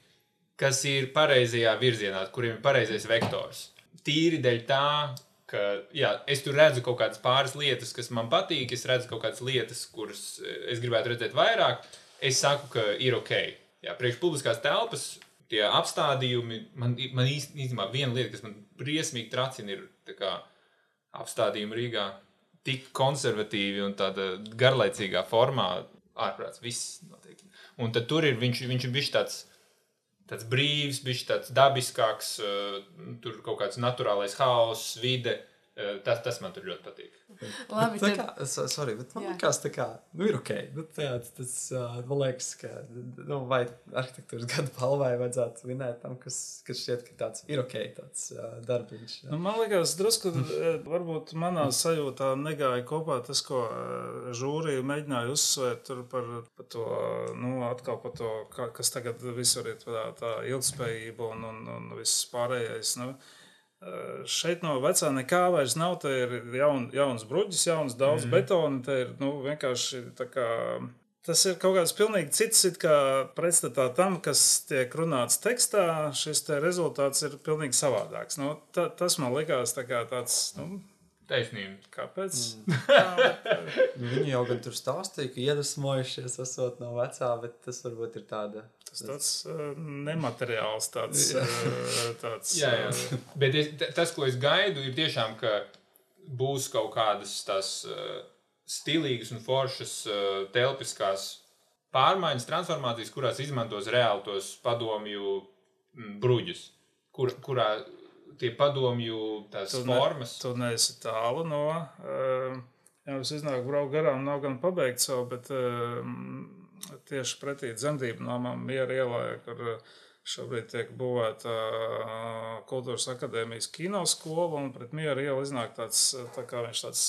B: kas ir pareizajā virzienā, kuriem ir pareizais vektors. Tīri dēļ tā, ka jā, es tur redzu kaut kādas pāris lietas, kas man patīk, es redzu kaut kādas lietas, kuras eh, es gribētu redzēt vairāk es saku, ka ir ok. Jā, priekš publiskās telpas tie apstādījumi, man, man īstenībā viena lieta, kas man briesmīgi tracina, ir kā, apstādījumi Rīgā tik konservatīvi un tādā garlaicīgā formā. Ārprāts, viss notiek. Un tad tur ir viņš, viņš ir bijis tāds, tāds brīvs, bijis tāds dabiskāks, uh, tur kaut kāds naturālais haoss, vide. Uh, tas, tas man tur ļoti patīk.
D: Labi,
C: tā kā, sorry, bet man jā. liekas, tā kā, nu ir ok. Nu, tā, tas, man liekas, ka, nu, vai arhitektūras gada balvai vajadzētu vinēt tam, kas, kas šķiet, ka tāds ir ok, tāds uh, darbiņš.
A: Nu, man liekas, drusku, varbūt manā sajūtā negāja kopā tas, ko žūrija mēģināja uzsvērt tur par, par to, nu, atkal par to, kas tagad visur ir tā, tā ilgspējība un, un, un viss pārējais. Nu, Šeit no vecā nekā vairs nav. Te ir jaun, jauns bruģis, jauns daudz mm. betona. Te ir nu, vienkārši tā kā. Tas ir kaut kāds pilnīgi cits, kā pretstatā tam, kas tiek runāts tekstā. Šis te rezultāts ir pilnīgi savādāks. Nu, ta, tas man likās tā tāds. Nu,
B: Taisnība.
A: Kāpēc?
C: Mm. Tā, Viņi jau gan tur stāstīja, ka iedvesmojušies esot no vecā, bet tas varbūt ir tāda.
A: Tas tāds uh, nemateriāls, tāds. Uh, tāds
B: jā, jā. Uh, bet es, tas, ko es gaidu, ir tiešām, ka būs kaut kādas tās uh, stilīgas un foršas uh, telpiskās pārmaiņas, transformācijas, kurās izmantos reāli tos padomju bruģus, kur, kurā tie padomju tās
A: Tu, ne,
B: formas.
A: tu neesi tālu no. Uh, jā, es iznāku braukt garām, nav gan pabeigt savu, bet uh, tieši pretī dzemdību namam miera ielā, kur uh, šobrīd tiek būvēta uh, kultūras akadēmijas kinoskola, un pret miera ielu iznāk tāds, uh, tā kā viņš tāds,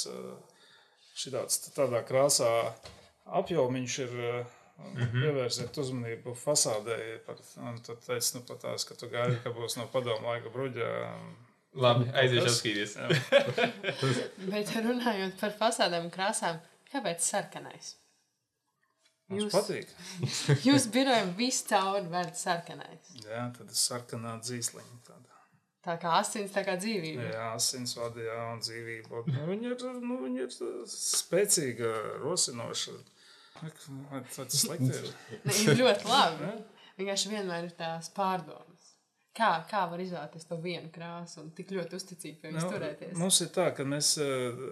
A: šitāds tādā krāsā apjomiņš ir. Mm -hmm. Pievērsiet uzmanību fasādē. Par, un tad teica, nu, tās, ka tu gaidi, ka būs no padomu laika bruģa.
B: Labi, aiziešu apskatīties.
D: Bet runājot par fasādēm un krāsām, kāpēc sarkanais?
A: Mums
D: Jūs-
A: patīk.
D: Jūs birojam visu cauri vērt sarkanais.
A: Jā, tad ir sarkanā dzīsliņa. Tāda.
D: Tā kā asins, tā kā dzīvība.
A: Jā, asinsvadi, jā, un dzīvība. Nu, viņa, ir, nu, viņa ir spēcīga, rosinoša. Tas slikti ir.
D: Ne, ir ļoti labi. Vienkārši vienmēr ir tās pārdomas. Kā, kā var izvēlēties to vienu krāsu un tik ļoti uzticīgi pie viņas turēties?
A: Nu, mums ir tā, ka mēs eh,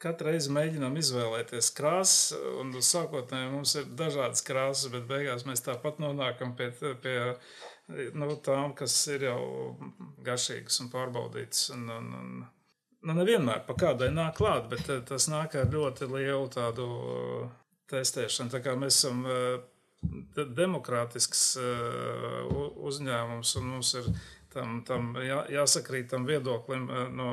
A: katru reizi mēģinām izvēlēties krāsas, un sākotnēji mums ir dažādas krāsas, bet beigās mēs tāpat nonākam pie, pie nu, tām, kas ir jau garšīgas un pārbaudītas. Un, un, un, nu, nevienmēr pa kādai nāk klāt, bet eh, tas nāk ar ļoti lielu tādu eh, testēšanu. Tā kā mēs esam eh, de- demokrātisks uzņēmums, un mums ir tam, tam jā, jāsakrīt tam viedoklim eh, no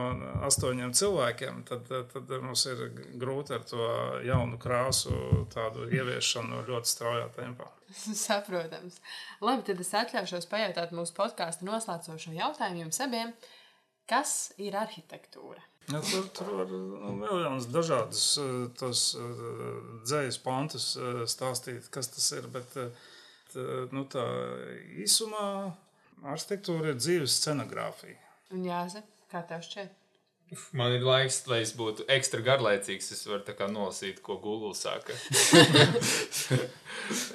A: astoņiem cilvēkiem, tad, tad mums ir grūti ar to jaunu krāsu tādu ieviešanu ļoti straujā tempā.
D: Saprotams. Labi, tad es atļaušos pajautāt mūsu podkāstu noslēdzošo jautājumu jums abiem. Kas ir arhitektūra?
A: Ja, tur tur var nu, miljonus dažādus eh, tos eh, dzējas pantus stāstīt, kas tas ir. Bet nu, tā īsumā arhitektūra ir dzīves scenogrāfija.
D: Un jāze, kā tev šķiet?
B: Man ir laiks, lai es būtu ekstra garlaicīgs. Es varu nolasīt, ko Google saka.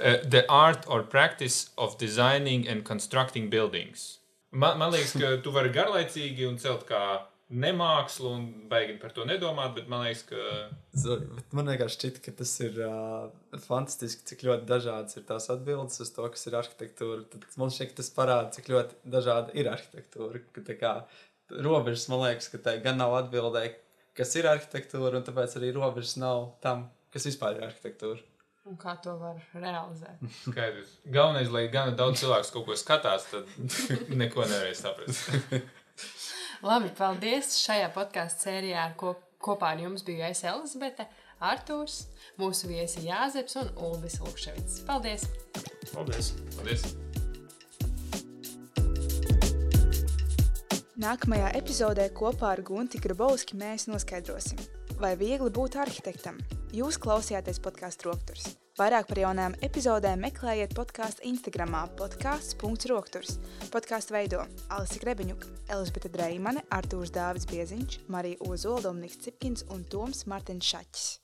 B: Uh, The art or practice of designing and constructing buildings. Man, man liekas, ka tu vari garlaicīgi un celt kā nemākslu un baigi par to nedomāt, bet man liekas, ka
C: Man vienkārši šķiet, ka tas ir uh, fantastiski, cik ļoti dažādas ir tās atbildes uz to, kas ir arhitektūra. Tad man šķiet, ka tas parāda, cik ļoti dažāda ir arhitektūra. Ka, tā kā, robežas, man liekas, ka tai gan nav atbildēji, kas ir arhitektūra, un tāpēc arī robežas nav tam, kas vispār ir arhitektūra.
D: Un kā to var realizēt?
B: skaidrs. Galvenais, lai gan daudz cilvēku kaut ko skatās, tad neko nevarēs saprast.
D: Labi, paldies! Šajā podkāstu sērijā ar ko, kopā ar jums biju es Elizabete, Artūrs, mūsu viesi Jāzeps un Ulris Lukševits. Paldies!
A: Paldies!
B: Paldies!
E: Nākamajā epizodē kopā ar Gunti Grabovski mēs noskaidrosim, vai viegli būt arhitektam. Jūs klausījāties podkāstu Rokturs. Vairāk par jaunām epizodēm meklējiet podkāstu Instagram podkāsts.rokturs. Podkāstu veido Alisa Grebiņuka, Elizabete Dreimane, Artūrs Dāvis Bieziņš, Marija Ozola, Dominiks Cipkins un Toms Martins Šaķis.